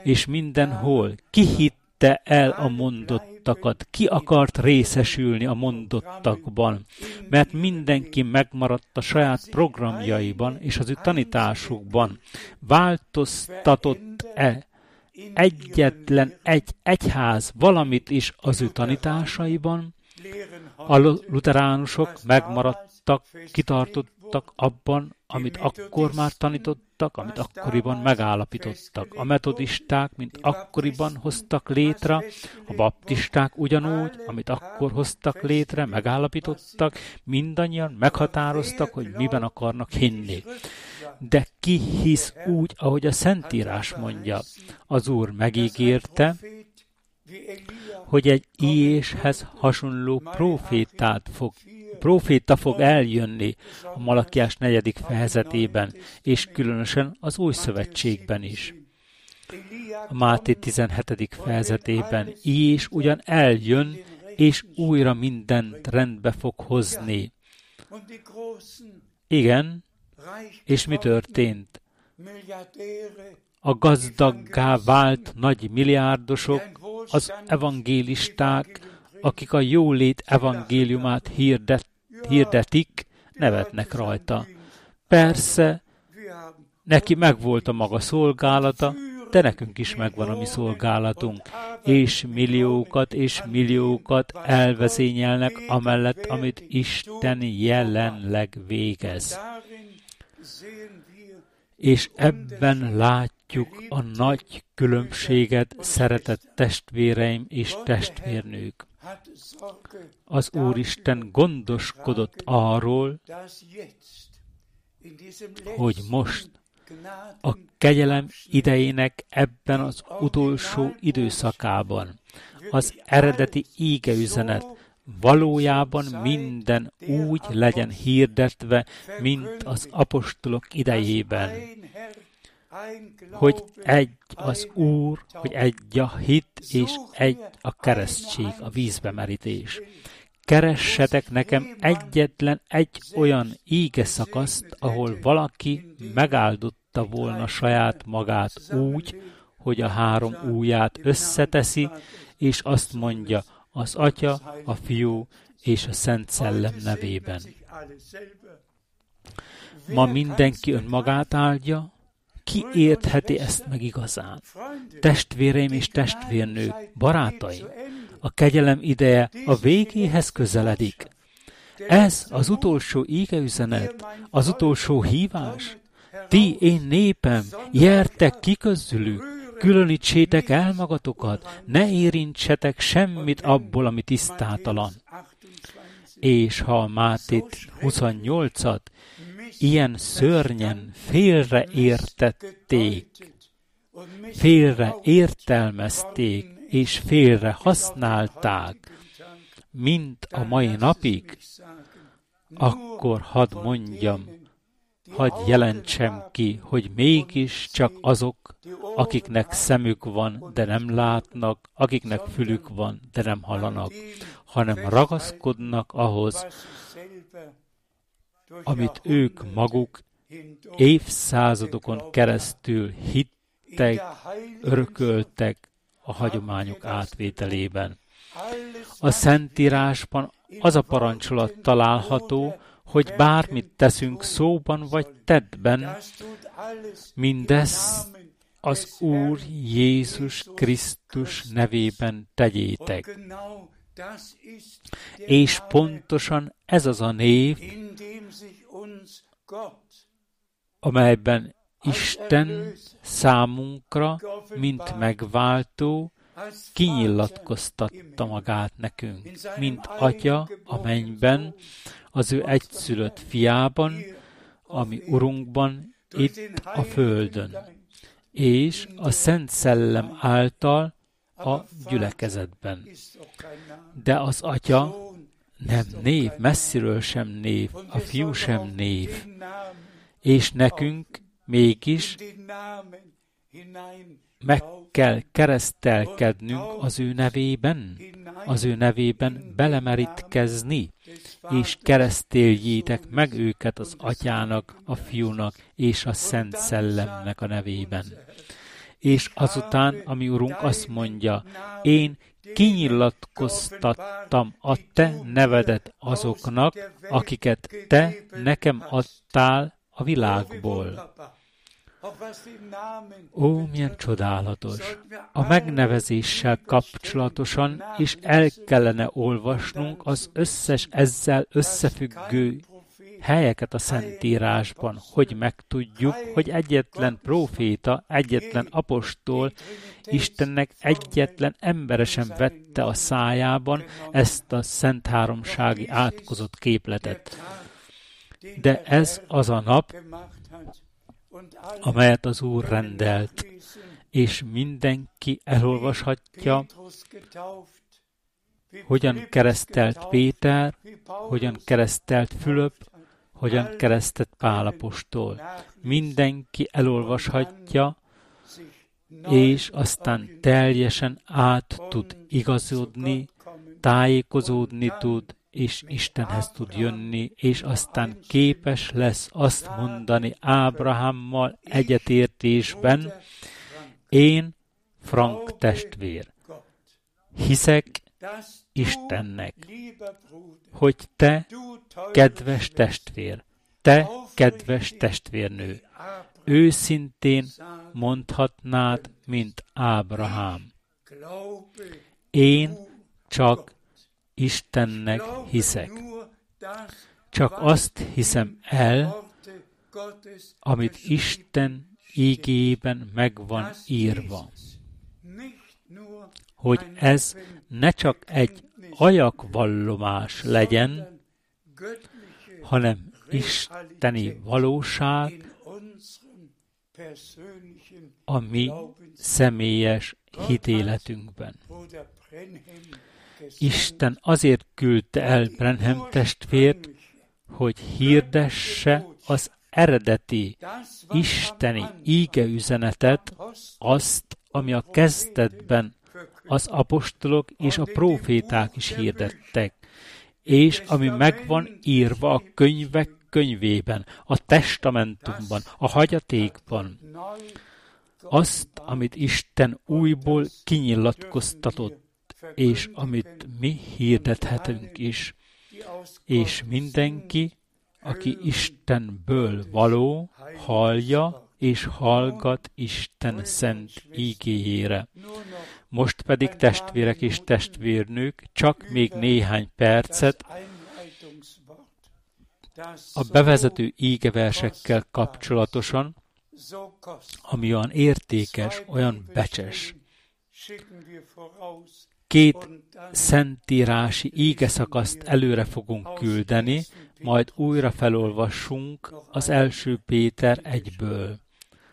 és mindenhol. Ki hitt hitte el a mondottakat, ki akart részesülni a mondottakban, mert mindenki megmaradt a saját programjaiban és az ő tanításukban. Változtatott-e egyetlen egy egyház valamit is az ő tanításaiban? A luteránusok megmaradtak, kitartottak abban, amit akkor már tanítottak, amit akkoriban megállapítottak. A metodisták, mint akkoriban hoztak létre, a baptisták ugyanúgy, amit akkor hoztak létre, megállapítottak, mindannyian meghatároztak, hogy miben akarnak hinni. De ki hisz úgy, ahogy a Szentírás mondja? Az Úr megígérte, hogy egy Iéshez hasonló profétát fog proféta fog eljönni a Malakiás negyedik fejezetében, és különösen az új szövetségben is. A Máté 17. fejezetében és ugyan eljön, és újra mindent rendbe fog hozni. Igen, és mi történt? A gazdaggá vált nagy milliárdosok, az evangélisták, akik a jólét evangéliumát hirdet, hirdetik, nevetnek rajta. Persze, neki megvolt a maga szolgálata, de nekünk is megvan a mi szolgálatunk, és milliókat és milliókat elvezényelnek amellett, amit Isten jelenleg végez. És ebben látjuk a nagy különbséget, szeretett testvéreim és testvérnők. Az Úristen gondoskodott arról, hogy most a kegyelem idejének ebben az utolsó időszakában. az eredeti ígeüzenet valójában minden úgy legyen hirdetve, mint az apostolok idejében hogy egy az Úr, hogy egy a hit, és egy a keresztség, a vízbe merítés. Keressetek nekem egyetlen egy olyan íge szakaszt, ahol valaki megáldotta volna saját magát úgy, hogy a három úját összeteszi, és azt mondja, az Atya, a Fiú és a Szent Szellem nevében. Ma mindenki önmagát áldja, ki értheti ezt meg igazán? Testvéreim és testvérnők, barátaim, a kegyelem ideje a végéhez közeledik. Ez az utolsó ígeüzenet, az utolsó hívás. Ti, én népem, jertek ki közülük, különítsétek el magatokat, ne érintsetek semmit abból, ami tisztátalan. És ha a Mátét 28-at ilyen szörnyen félreértették, félre és félre használták, mint a mai napig, akkor hadd mondjam, hadd jelentsem ki, hogy mégis csak azok, akiknek szemük van, de nem látnak, akiknek fülük van, de nem hallanak, hanem ragaszkodnak ahhoz, amit ők maguk évszázadokon keresztül hittek, örököltek a hagyományok átvételében. A Szentírásban az a parancsolat található, hogy bármit teszünk szóban vagy tettben, mindez az Úr Jézus Krisztus nevében tegyétek. És pontosan ez az a név, amelyben Isten számunkra, mint megváltó, kinyilatkoztatta magát nekünk, mint Atya a mennyben, az ő egyszülött fiában, ami Urunkban, itt a földön, és a Szent Szellem által a gyülekezetben. De az Atya nem név, messziről sem név, a fiú sem név. És nekünk mégis meg kell keresztelkednünk az ő nevében, az ő nevében belemerítkezni, és keresztéljétek meg őket az atyának, a fiúnak és a Szent Szellemnek a nevében. És azután, ami Urunk azt mondja, én kinyilatkoztattam a te nevedet azoknak, akiket te nekem adtál a világból. Ó, milyen csodálatos! A megnevezéssel kapcsolatosan is el kellene olvasnunk az összes ezzel összefüggő helyeket a Szentírásban, hogy megtudjuk, hogy egyetlen proféta, egyetlen apostol, Istennek egyetlen embere sem vette a szájában ezt a Szent Háromsági átkozott képletet. De ez az a nap, amelyet az Úr rendelt, és mindenki elolvashatja, hogyan keresztelt Péter, hogyan keresztelt Fülöp, hogyan keresztett Pálapostól. Mindenki elolvashatja, és aztán teljesen át tud igazodni, tájékozódni tud, és Istenhez tud jönni, és aztán képes lesz azt mondani Ábrahámmal egyetértésben, én, Frank testvér, hiszek Istennek, hogy te, kedves testvér, te, kedves testvérnő, őszintén mondhatnád, mint Ábrahám. Én csak Istennek hiszek. Csak azt hiszem el, amit Isten ígében megvan írva. Hogy ez ne csak egy ajakvallomás legyen, hanem isteni valóság a mi személyes hitéletünkben. Isten azért küldte el Brenhem testvért, hogy hirdesse az eredeti isteni íge azt, ami a kezdetben az apostolok és a proféták is hirdettek, és ami megvan írva a könyvek könyvében, a testamentumban, a hagyatékban, azt, amit Isten újból kinyilatkoztatott, és amit mi hirdethetünk is, és mindenki, aki Istenből való, hallja és hallgat Isten szent ígéjére. Most pedig testvérek és testvérnők, csak még néhány percet a bevezető ígeversekkel kapcsolatosan, ami olyan értékes, olyan becses. Két szentírási ígeszakaszt előre fogunk küldeni, majd újra felolvassunk az első Péter egyből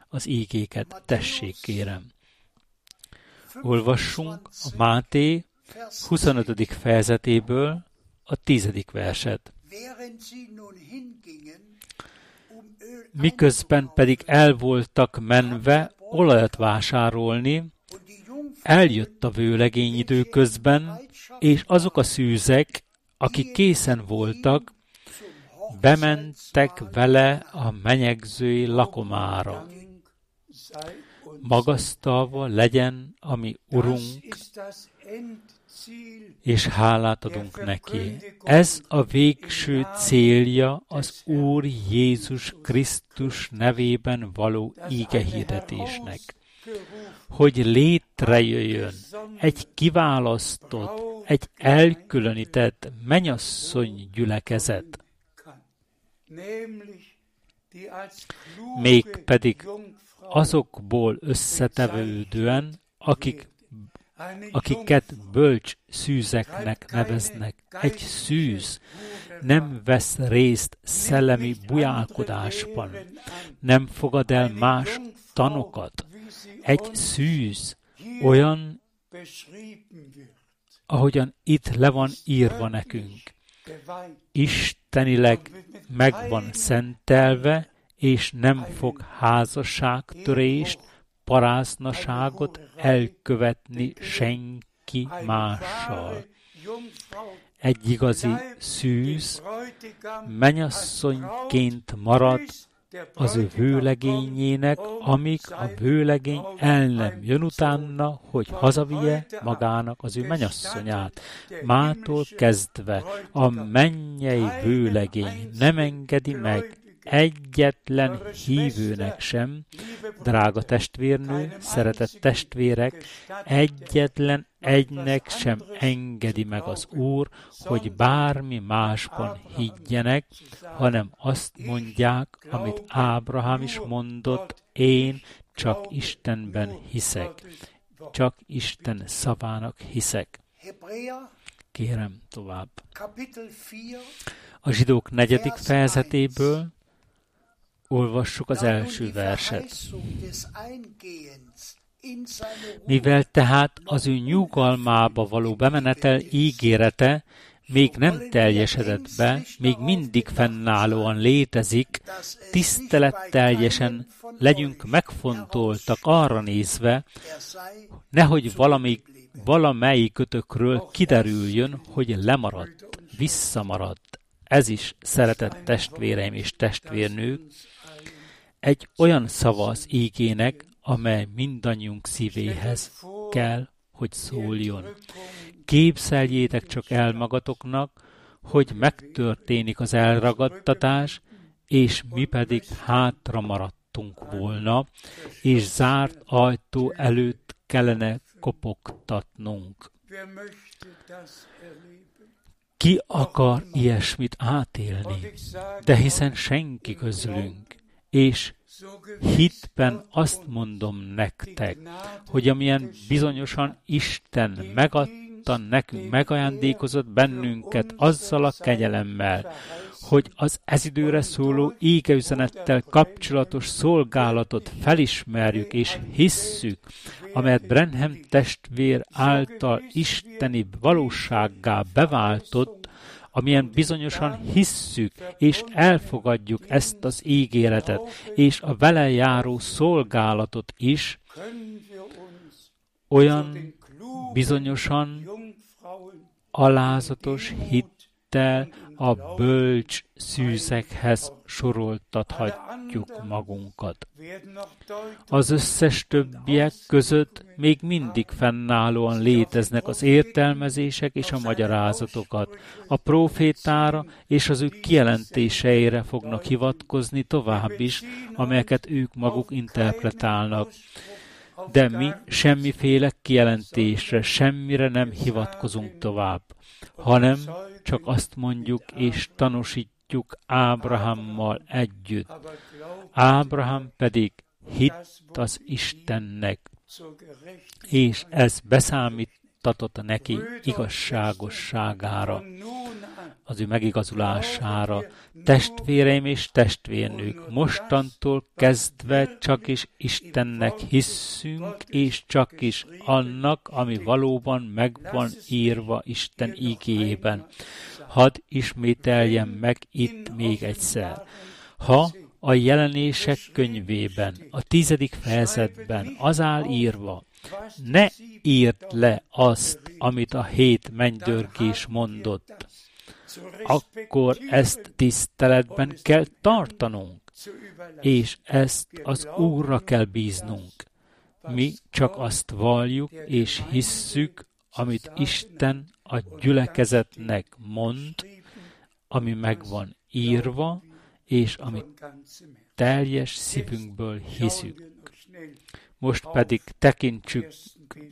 az ígéket. Tessék, kérem. Olvassunk a Máté 25. fejezetéből a 10. verset. Miközben pedig el voltak menve olajat vásárolni, eljött a vőlegény időközben, és azok a szűzek, akik készen voltak, bementek vele a menyegzői lakomára. Magasztalva legyen a mi Urunk, és hálát adunk neki. Ez a végső célja az Úr Jézus Krisztus nevében való ígehirdetésnek, hogy létrejöjjön egy kiválasztott, egy elkülönített menyasszony gyülekezet, mégpedig azokból összetevődően, akik akiket bölcs szűzeknek neveznek. Egy szűz nem vesz részt szellemi bujálkodásban, nem fogad el más tanokat. Egy szűz olyan, ahogyan itt le van írva nekünk. Istenileg meg van szentelve, és nem fog házasságtörést, paráznaságot elkövetni senki mással. Egy igazi szűz menyasszonyként marad az ő vőlegényének, amíg a vőlegény el nem jön utána, hogy hazavie magának az ő menyasszonyát. Mától kezdve a mennyei vőlegény nem engedi meg egyetlen hívőnek sem, drága testvérnő, szeretett testvérek, egyetlen egynek sem engedi meg az Úr, hogy bármi másban higgyenek, hanem azt mondják, amit Ábrahám is mondott, én csak Istenben hiszek. Csak Isten szavának hiszek. Kérem tovább. A zsidók negyedik fejezetéből olvassuk az első verset. Mivel tehát az ő nyugalmába való bemenetel ígérete még nem teljesedett be, még mindig fennállóan létezik, tiszteletteljesen legyünk megfontoltak arra nézve, nehogy valami, valamelyik kötökről kiderüljön, hogy lemaradt, visszamaradt. Ez is, szeretett testvéreim és testvérnők, egy olyan szava az ígének, amely mindannyiunk szívéhez kell, hogy szóljon. Képzeljétek csak el magatoknak, hogy megtörténik az elragadtatás, és mi pedig hátra maradtunk volna, és zárt ajtó előtt kellene kopogtatnunk. Ki akar ilyesmit átélni? De hiszen senki közülünk. És hitben azt mondom nektek, hogy amilyen bizonyosan Isten megadta nekünk, megajándékozott bennünket azzal a kegyelemmel, hogy az ez időre szóló égeüzenettel kapcsolatos szolgálatot felismerjük és hisszük, amelyet Brenham testvér által isteni valósággá beváltott, amilyen bizonyosan hisszük és elfogadjuk ezt az ígéretet, és a vele járó szolgálatot is, olyan bizonyosan alázatos hittel a bölcs szűzekhez soroltathatjuk magunkat. Az összes többiek között még mindig fennállóan léteznek az értelmezések és a magyarázatokat. A profétára és az ő kijelentéseire fognak hivatkozni tovább is, amelyeket ők maguk interpretálnak de mi semmiféle kijelentésre, semmire nem hivatkozunk tovább, hanem csak azt mondjuk és tanúsítjuk Ábrahámmal együtt. Ábrahám pedig hitt az Istennek, és ez beszámítatott neki igazságosságára az ő megigazulására. Testvéreim és testvérnők, mostantól kezdve csak is Istennek hisszünk, és csak is annak, ami valóban megvan írva Isten igében. Hadd ismételjem meg itt még egyszer. Ha a jelenések könyvében, a tizedik fejezetben az áll írva, ne írd le azt, amit a hét mennydörgés mondott, akkor ezt tiszteletben kell tartanunk, és ezt az Úrra kell bíznunk. Mi csak azt valljuk és hisszük, amit Isten a gyülekezetnek mond, ami meg van írva, és amit teljes szívünkből hiszük. Most pedig tekintsük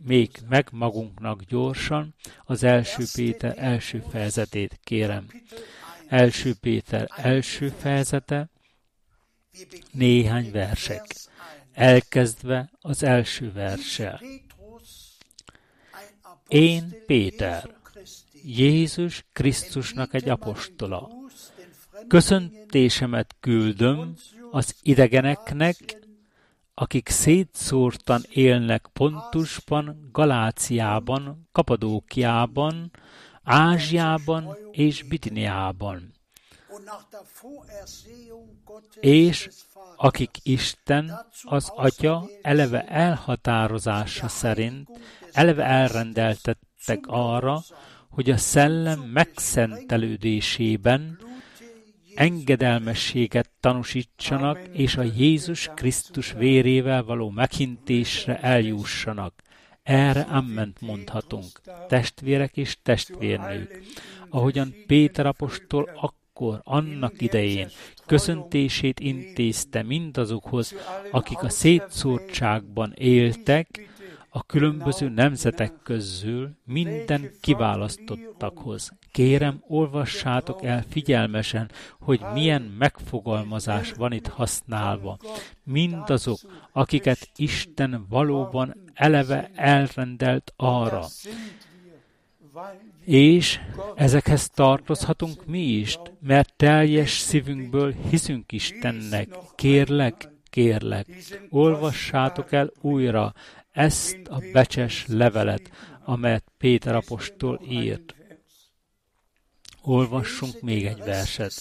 még meg magunknak gyorsan az első Péter első fejezetét, kérem. Első Péter első fejezete, néhány versek, elkezdve az első verssel. Én Péter, Jézus Krisztusnak egy apostola. Köszöntésemet küldöm az idegeneknek akik szétszórtan élnek Pontusban, Galáciában, Kapadókiában, Ázsiában és Bitiniában. És akik Isten, az Atya eleve elhatározása szerint eleve elrendeltettek arra, hogy a szellem megszentelődésében engedelmességet tanúsítsanak, és a Jézus Krisztus vérével való meghintésre eljussanak. Erre amment mondhatunk, testvérek és testvérnők. Ahogyan Péter apostol akkor, annak idején köszöntését intézte mindazokhoz, akik a szétszórtságban éltek, a különböző nemzetek közül minden kiválasztottakhoz. Kérem, olvassátok el figyelmesen, hogy milyen megfogalmazás van itt használva. Mindazok, akiket Isten valóban eleve elrendelt arra. És ezekhez tartozhatunk mi is, mert teljes szívünkből hiszünk Istennek. Kérlek, kérlek, olvassátok el újra ezt a becses levelet, amelyet Péter apostol írt. Olvassunk még egy verset.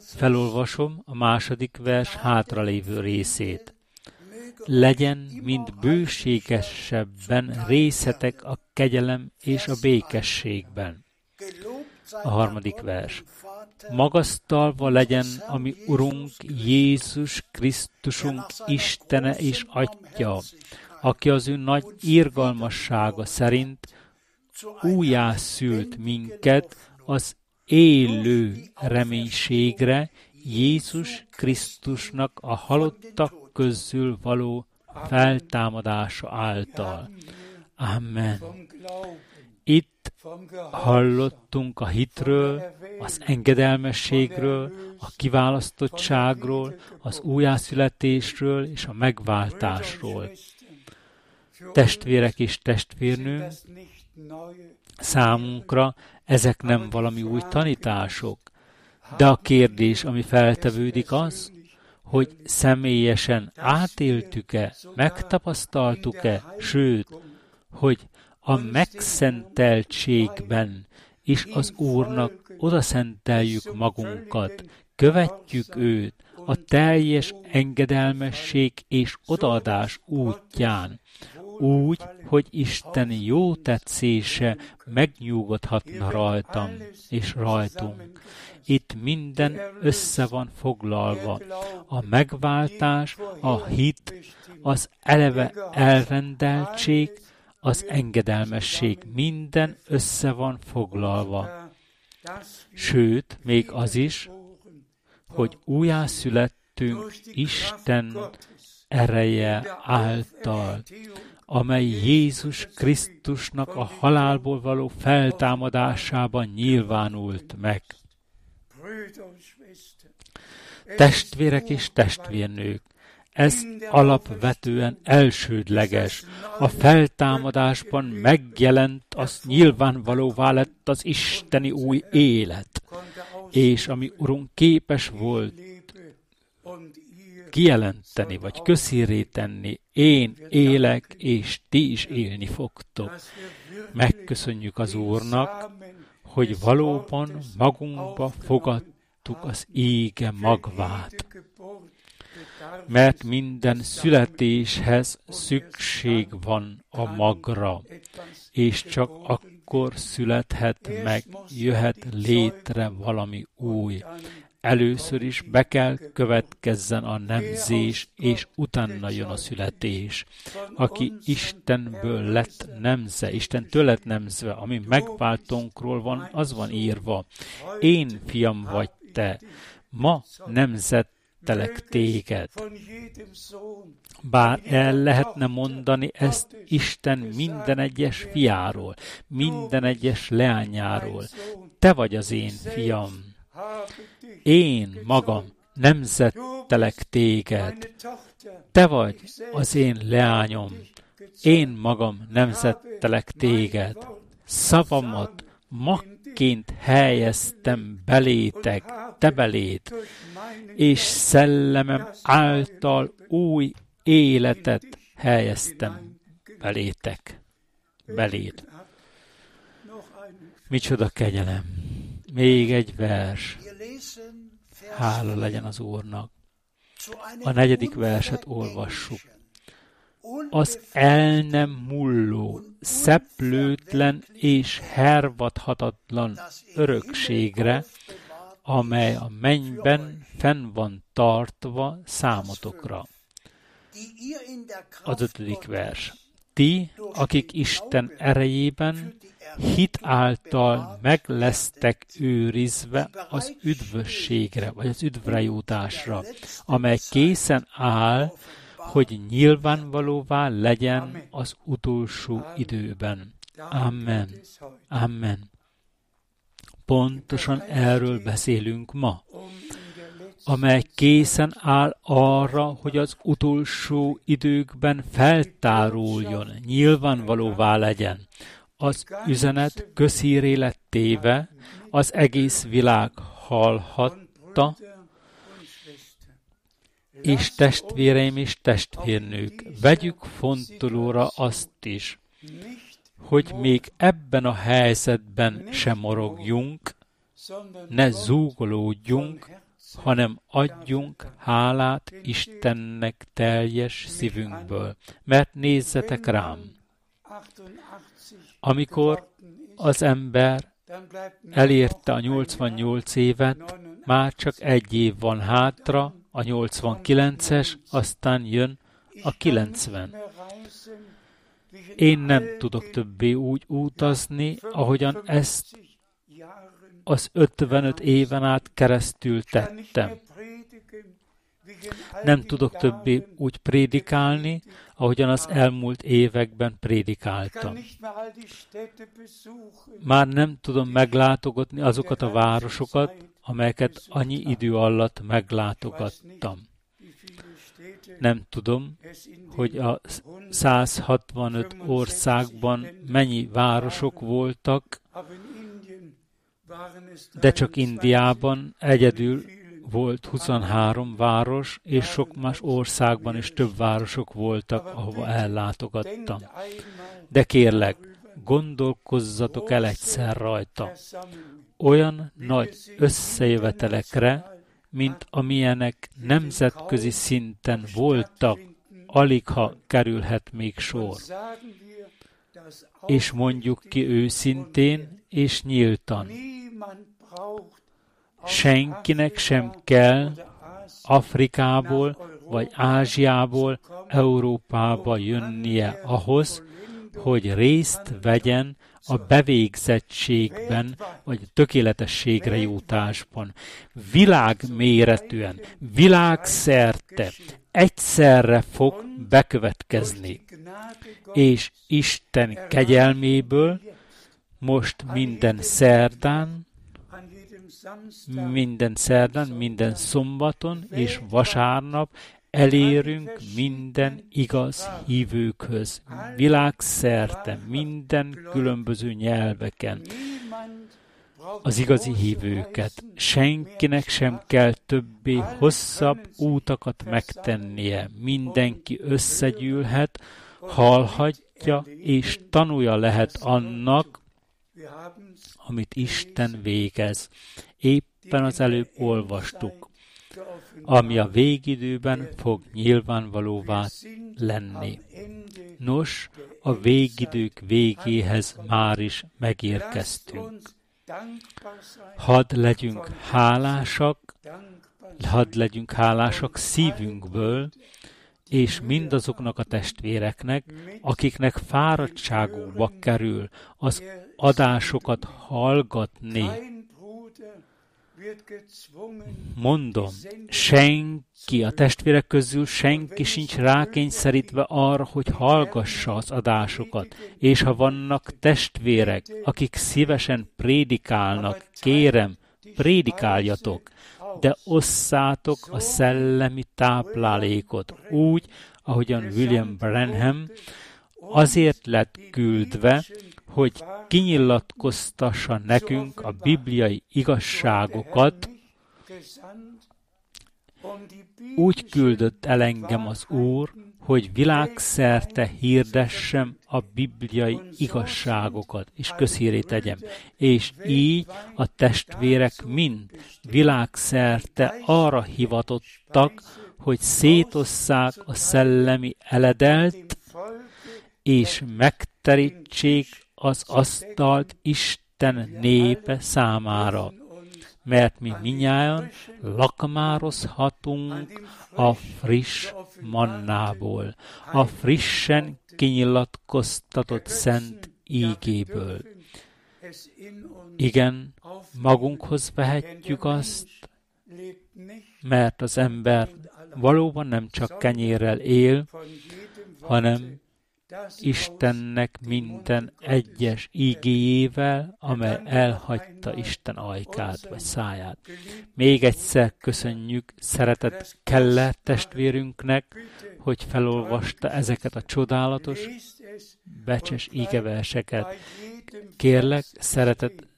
Felolvasom a második vers hátralévő részét. Legyen mind bőségesebben részetek a kegyelem és a békességben. A harmadik vers. Magasztalva legyen, ami Urunk Jézus Krisztusunk Istene és Atya, aki az ő nagy írgalmassága szerint újjászült minket az élő reménységre Jézus Krisztusnak a halottak közül való feltámadása által. Amen. Itt hallottunk a hitről, az engedelmességről, a kiválasztottságról, az újjászületésről és a megváltásról testvérek és testvérnők, számunkra ezek nem valami új tanítások, de a kérdés, ami feltevődik az, hogy személyesen átéltük-e, megtapasztaltuk-e, sőt, hogy a megszenteltségben is az Úrnak odaszenteljük magunkat, követjük őt a teljes engedelmesség és odaadás útján, úgy, hogy Isten jó tetszése megnyugodhatna rajtam és rajtunk. Itt minden össze van foglalva. A megváltás, a hit, az eleve elrendeltség, az engedelmesség, minden össze van foglalva. Sőt, még az is, hogy újjászülettünk Isten ereje által amely Jézus Krisztusnak a halálból való feltámadásában nyilvánult meg. Testvérek és testvérnők, ez alapvetően elsődleges. A feltámadásban megjelent, az nyilvánvalóvá lett az isteni új élet, és ami Urunk képes volt kijelenteni, vagy közhírré tenni, én élek, és ti is élni fogtok. Megköszönjük az Úrnak, hogy valóban magunkba fogadtuk az ége magvát. Mert minden születéshez szükség van a magra, és csak akkor születhet meg, jöhet létre valami új először is be kell következzen a nemzés, és utána jön a születés. Aki Istenből lett nemze, Istentől lett nemzve, ami megváltónkról van, az van írva. Én fiam vagy te, ma nemzettelek téged. Bár el lehetne mondani ezt Isten minden egyes fiáról, minden egyes leányáról. Te vagy az én fiam én magam nemzettelek téged. Te vagy az én leányom. Én magam nemzettelek téged. Szavamat magként helyeztem belétek, te belét, és szellemem által új életet helyeztem belétek, beléd. Micsoda kegyelem! Még egy vers. Hála legyen az Úrnak. A negyedik verset olvassuk. Az el nem mulló, szeplőtlen és hervadhatatlan örökségre, amely a mennyben fenn van tartva számotokra. Az ötödik vers ti, akik Isten erejében hit által meg lesztek őrizve az üdvösségre, vagy az üdvrejutásra, amely készen áll, hogy nyilvánvalóvá legyen az utolsó időben. Amen. Amen. Pontosan erről beszélünk ma, amely készen áll arra, hogy az utolsó időkben feltáruljon, nyilvánvalóvá legyen. Az üzenet közhíré téve, az egész világ hallhatta, és testvéreim és testvérnők, vegyük fontolóra azt is, hogy még ebben a helyzetben sem morogjunk, ne zúgolódjunk, hanem adjunk hálát Istennek teljes szívünkből. Mert nézzetek rám, amikor az ember elérte a 88 évet, már csak egy év van hátra, a 89-es, aztán jön a 90. Én nem tudok többé úgy utazni, ahogyan ezt az 55 éven át keresztül tettem. Nem tudok többé úgy prédikálni, ahogyan az elmúlt években prédikáltam. Már nem tudom meglátogatni azokat a városokat, amelyeket annyi idő alatt meglátogattam. Nem tudom, hogy a 165 országban mennyi városok voltak, de csak Indiában egyedül volt 23 város, és sok más országban is több városok voltak, ahova ellátogattam. De kérlek, gondolkozzatok el egyszer rajta. Olyan nagy összejövetelekre, mint amilyenek nemzetközi szinten voltak, alig ha kerülhet még sor. És mondjuk ki őszintén és nyíltan, senkinek sem kell Afrikából vagy Ázsiából Európába jönnie ahhoz, hogy részt vegyen a bevégzettségben, vagy tökéletességre jutásban. Világméretűen, világszerte egyszerre fog bekövetkezni. És Isten kegyelméből most minden szerdán minden szerdán, minden szombaton és vasárnap elérünk minden igaz hívőkhöz, világszerte, minden különböző nyelveken. Az igazi hívőket. Senkinek sem kell többé hosszabb útakat megtennie. Mindenki összegyűlhet, hallhatja és tanulja lehet annak, amit Isten végez. Éppen az előbb olvastuk, ami a végidőben fog nyilvánvalóvá lenni. Nos, a végidők végéhez már is megérkeztünk. Hadd legyünk hálásak, hadd legyünk hálásak szívünkből, és mindazoknak a testvéreknek, akiknek fáradtságukba kerül az adásokat hallgatni. Mondom, senki a testvérek közül senki sincs rákényszerítve arra, hogy hallgassa az adásokat, és ha vannak testvérek, akik szívesen prédikálnak, kérem, prédikáljatok, de osszátok a szellemi táplálékot. Úgy, ahogyan William Branham azért lett küldve, hogy kinyilatkoztassa nekünk a bibliai igazságokat, úgy küldött el engem az Úr, hogy világszerte hirdessem a bibliai igazságokat, és közhírét tegyem. És így a testvérek mind világszerte arra hivatottak, hogy szétosszák a szellemi eledelt, és megterítsék az asztalt Isten népe számára mert mi minnyáján lakmározhatunk a friss mannából, a frissen kinyilatkoztatott szent ígéből. Igen, magunkhoz vehetjük azt, mert az ember valóban nem csak kenyérrel él, hanem Istennek minden egyes ígéjével, amely elhagyta Isten ajkát vagy száját. Még egyszer köszönjük szeretett Keller testvérünknek, hogy felolvasta ezeket a csodálatos, becses ígeverseket. Kérlek, szeretett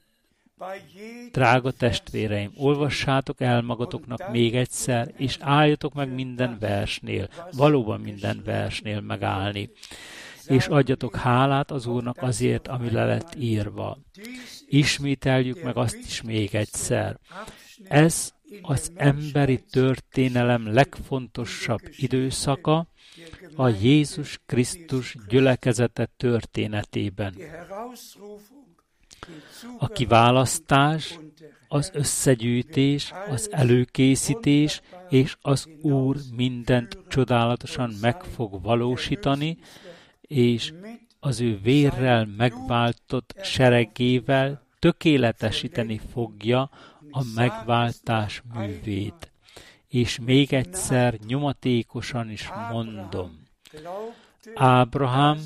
Drága testvéreim, olvassátok el magatoknak még egyszer, és álljatok meg minden versnél, valóban minden versnél megállni és adjatok hálát az Úrnak azért, ami le lett írva. Ismételjük meg azt is még egyszer. Ez az emberi történelem legfontosabb időszaka a Jézus Krisztus gyülekezete történetében. A kiválasztás, az összegyűjtés, az előkészítés és az Úr mindent csodálatosan meg fog valósítani, és az ő vérrel megváltott seregével tökéletesíteni fogja a megváltás művét. És még egyszer nyomatékosan is mondom, Ábrahám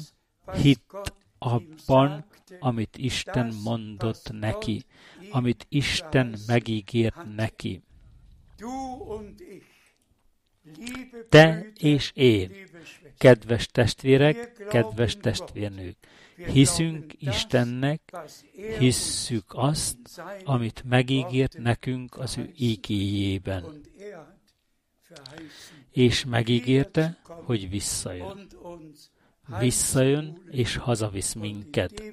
hitt abban, amit Isten mondott neki, amit Isten megígért neki. Te és én, kedves testvérek, kedves testvérnők, hiszünk Istennek, hisszük azt, amit megígért nekünk az ő ígéjében. És megígérte, hogy visszajön. Visszajön, és hazavisz minket.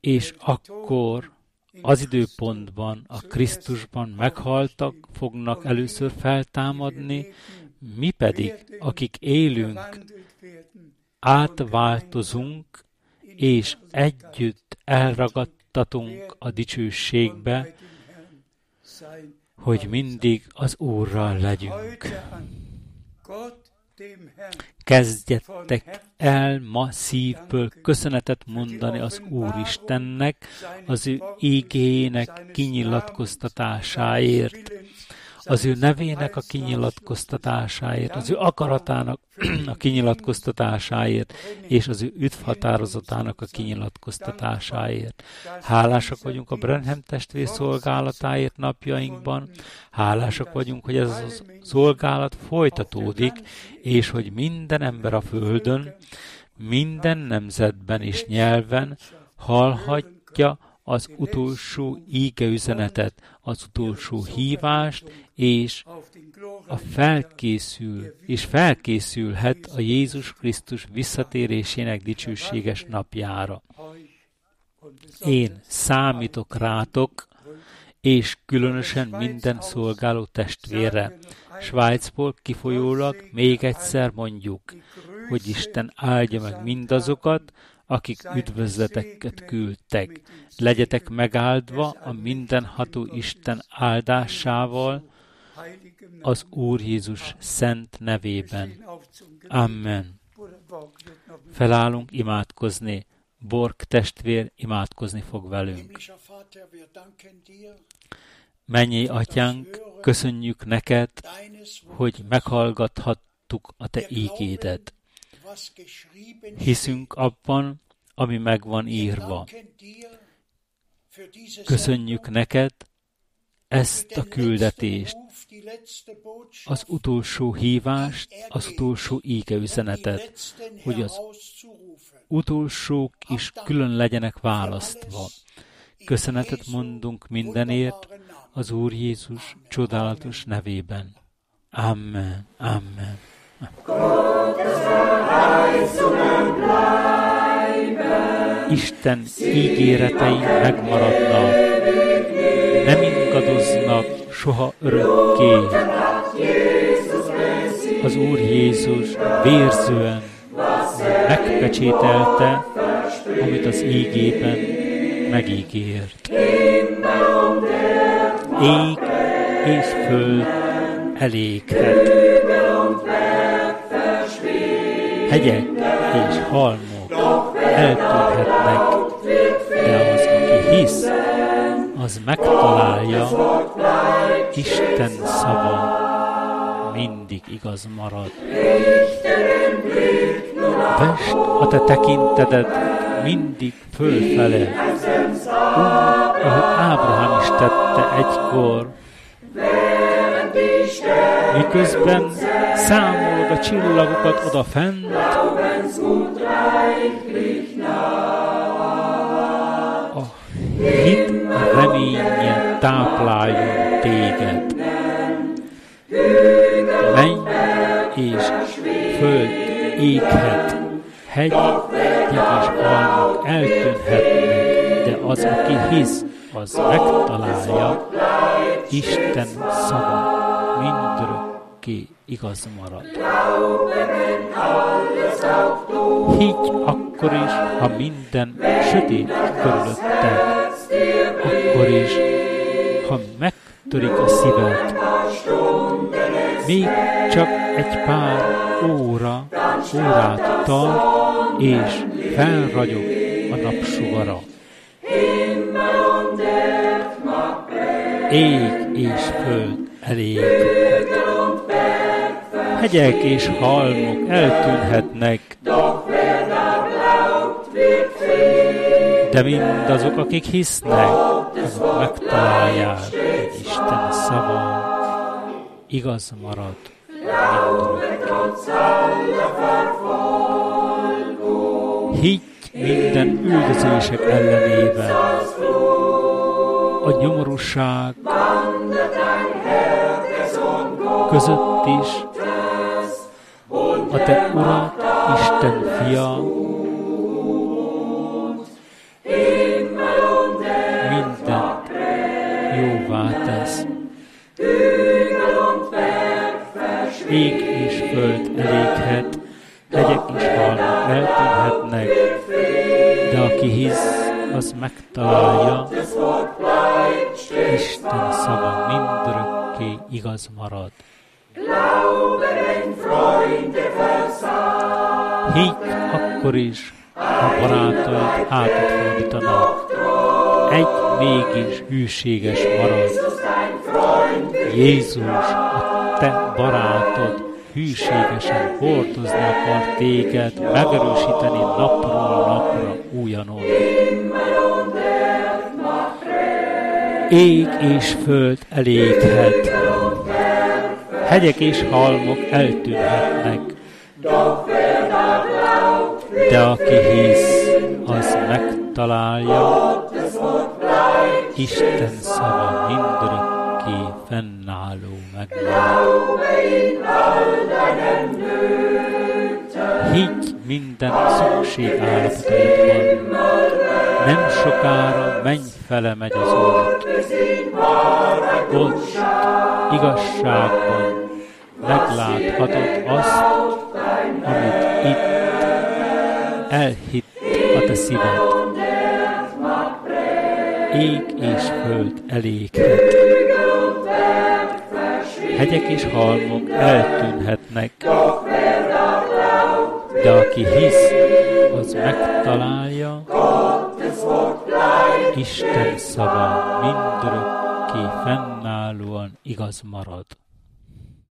És akkor az időpontban, a Krisztusban meghaltak, fognak először feltámadni, mi pedig, akik élünk, átváltozunk, és együtt elragadtatunk a dicsőségbe, hogy mindig az Úrral legyünk. Kezdjetek el ma szívből köszönetet mondani az Úristennek, az ő ígéjének kinyilatkoztatásáért az ő nevének a kinyilatkoztatásáért, az ő akaratának a kinyilatkoztatásáért, és az ő üdvhatározatának a kinyilatkoztatásáért. Hálásak vagyunk a Brenham testvér szolgálatáért napjainkban, hálásak vagyunk, hogy ez a szolgálat folytatódik, és hogy minden ember a Földön, minden nemzetben és nyelven hallhatja az utolsó ígeüzenetet, az utolsó hívást, és a felkészül, és felkészülhet a Jézus Krisztus visszatérésének dicsőséges napjára. Én számítok rátok, és különösen minden szolgáló testvérre. Svájcból kifolyólag még egyszer mondjuk, hogy Isten áldja meg mindazokat, akik üdvözleteket küldtek. Legyetek megáldva a mindenható Isten áldásával az Úr Jézus szent nevében. Amen. Felállunk imádkozni. Bork testvér imádkozni fog velünk. Mennyi atyánk, köszönjük neked, hogy meghallgathattuk a te ígédet. Hiszünk abban, ami meg van írva. Köszönjük neked ezt a küldetést, az utolsó hívást, az utolsó üzenetet, hogy az utolsók is külön legyenek választva. Köszönetet mondunk mindenért az Úr Jézus csodálatos nevében. Amen. Amen. Isten ígéretei megmaradnak, ingadoznak soha örökké. Az Úr Jézus vérzően megpecsételte, amit az ígében megígért. Ég és föld eléghet hegyek és halmok eltűnhetnek, de az, aki hisz, az megtalálja, Isten szava mindig igaz marad. Vest a te tekintedet mindig fölfele, úgy, ahogy Ábrahám is tette egykor, miközben számolod a csillagokat oda fent, hit reménye tápláljon téged. Menj és föld éghet, hegyek és halmok eltűnhetnek, de az, aki hisz, az megtalálja, Isten szava mindörökké igaz marad. Higgy akkor is, ha minden sötét körülötted, akkor is, ha megtörik a szíved, még csak egy pár óra, órát tart, és felragyog a napsugara. Ég és föld eléghet. Hegyek és halmok eltűnhetnek, de mindazok, akik hisznek, azok megtalálják, hogy Isten szava igaz marad. Higgy minden üldözések ellenében, a nyomorúság között is, a te Urat, Isten fia, akkor is, ha barátaid hátat fordítanak, egy mégis hűséges marad. Jézus, a te barátod hűségesen hordozni akar téged, megerősíteni napról napra újanon. Ég és föld eléghet, hegyek és halmok eltűnhetnek, aki hisz, az megtalálja, Isten szava mindörökké fennálló megmaradt. Higgy minden szükség állapotaidban, nem sokára menj fele megy az út. Ott igazságban szíved. Ég és föld eléghet. Hegyek és halmok eltűnhetnek,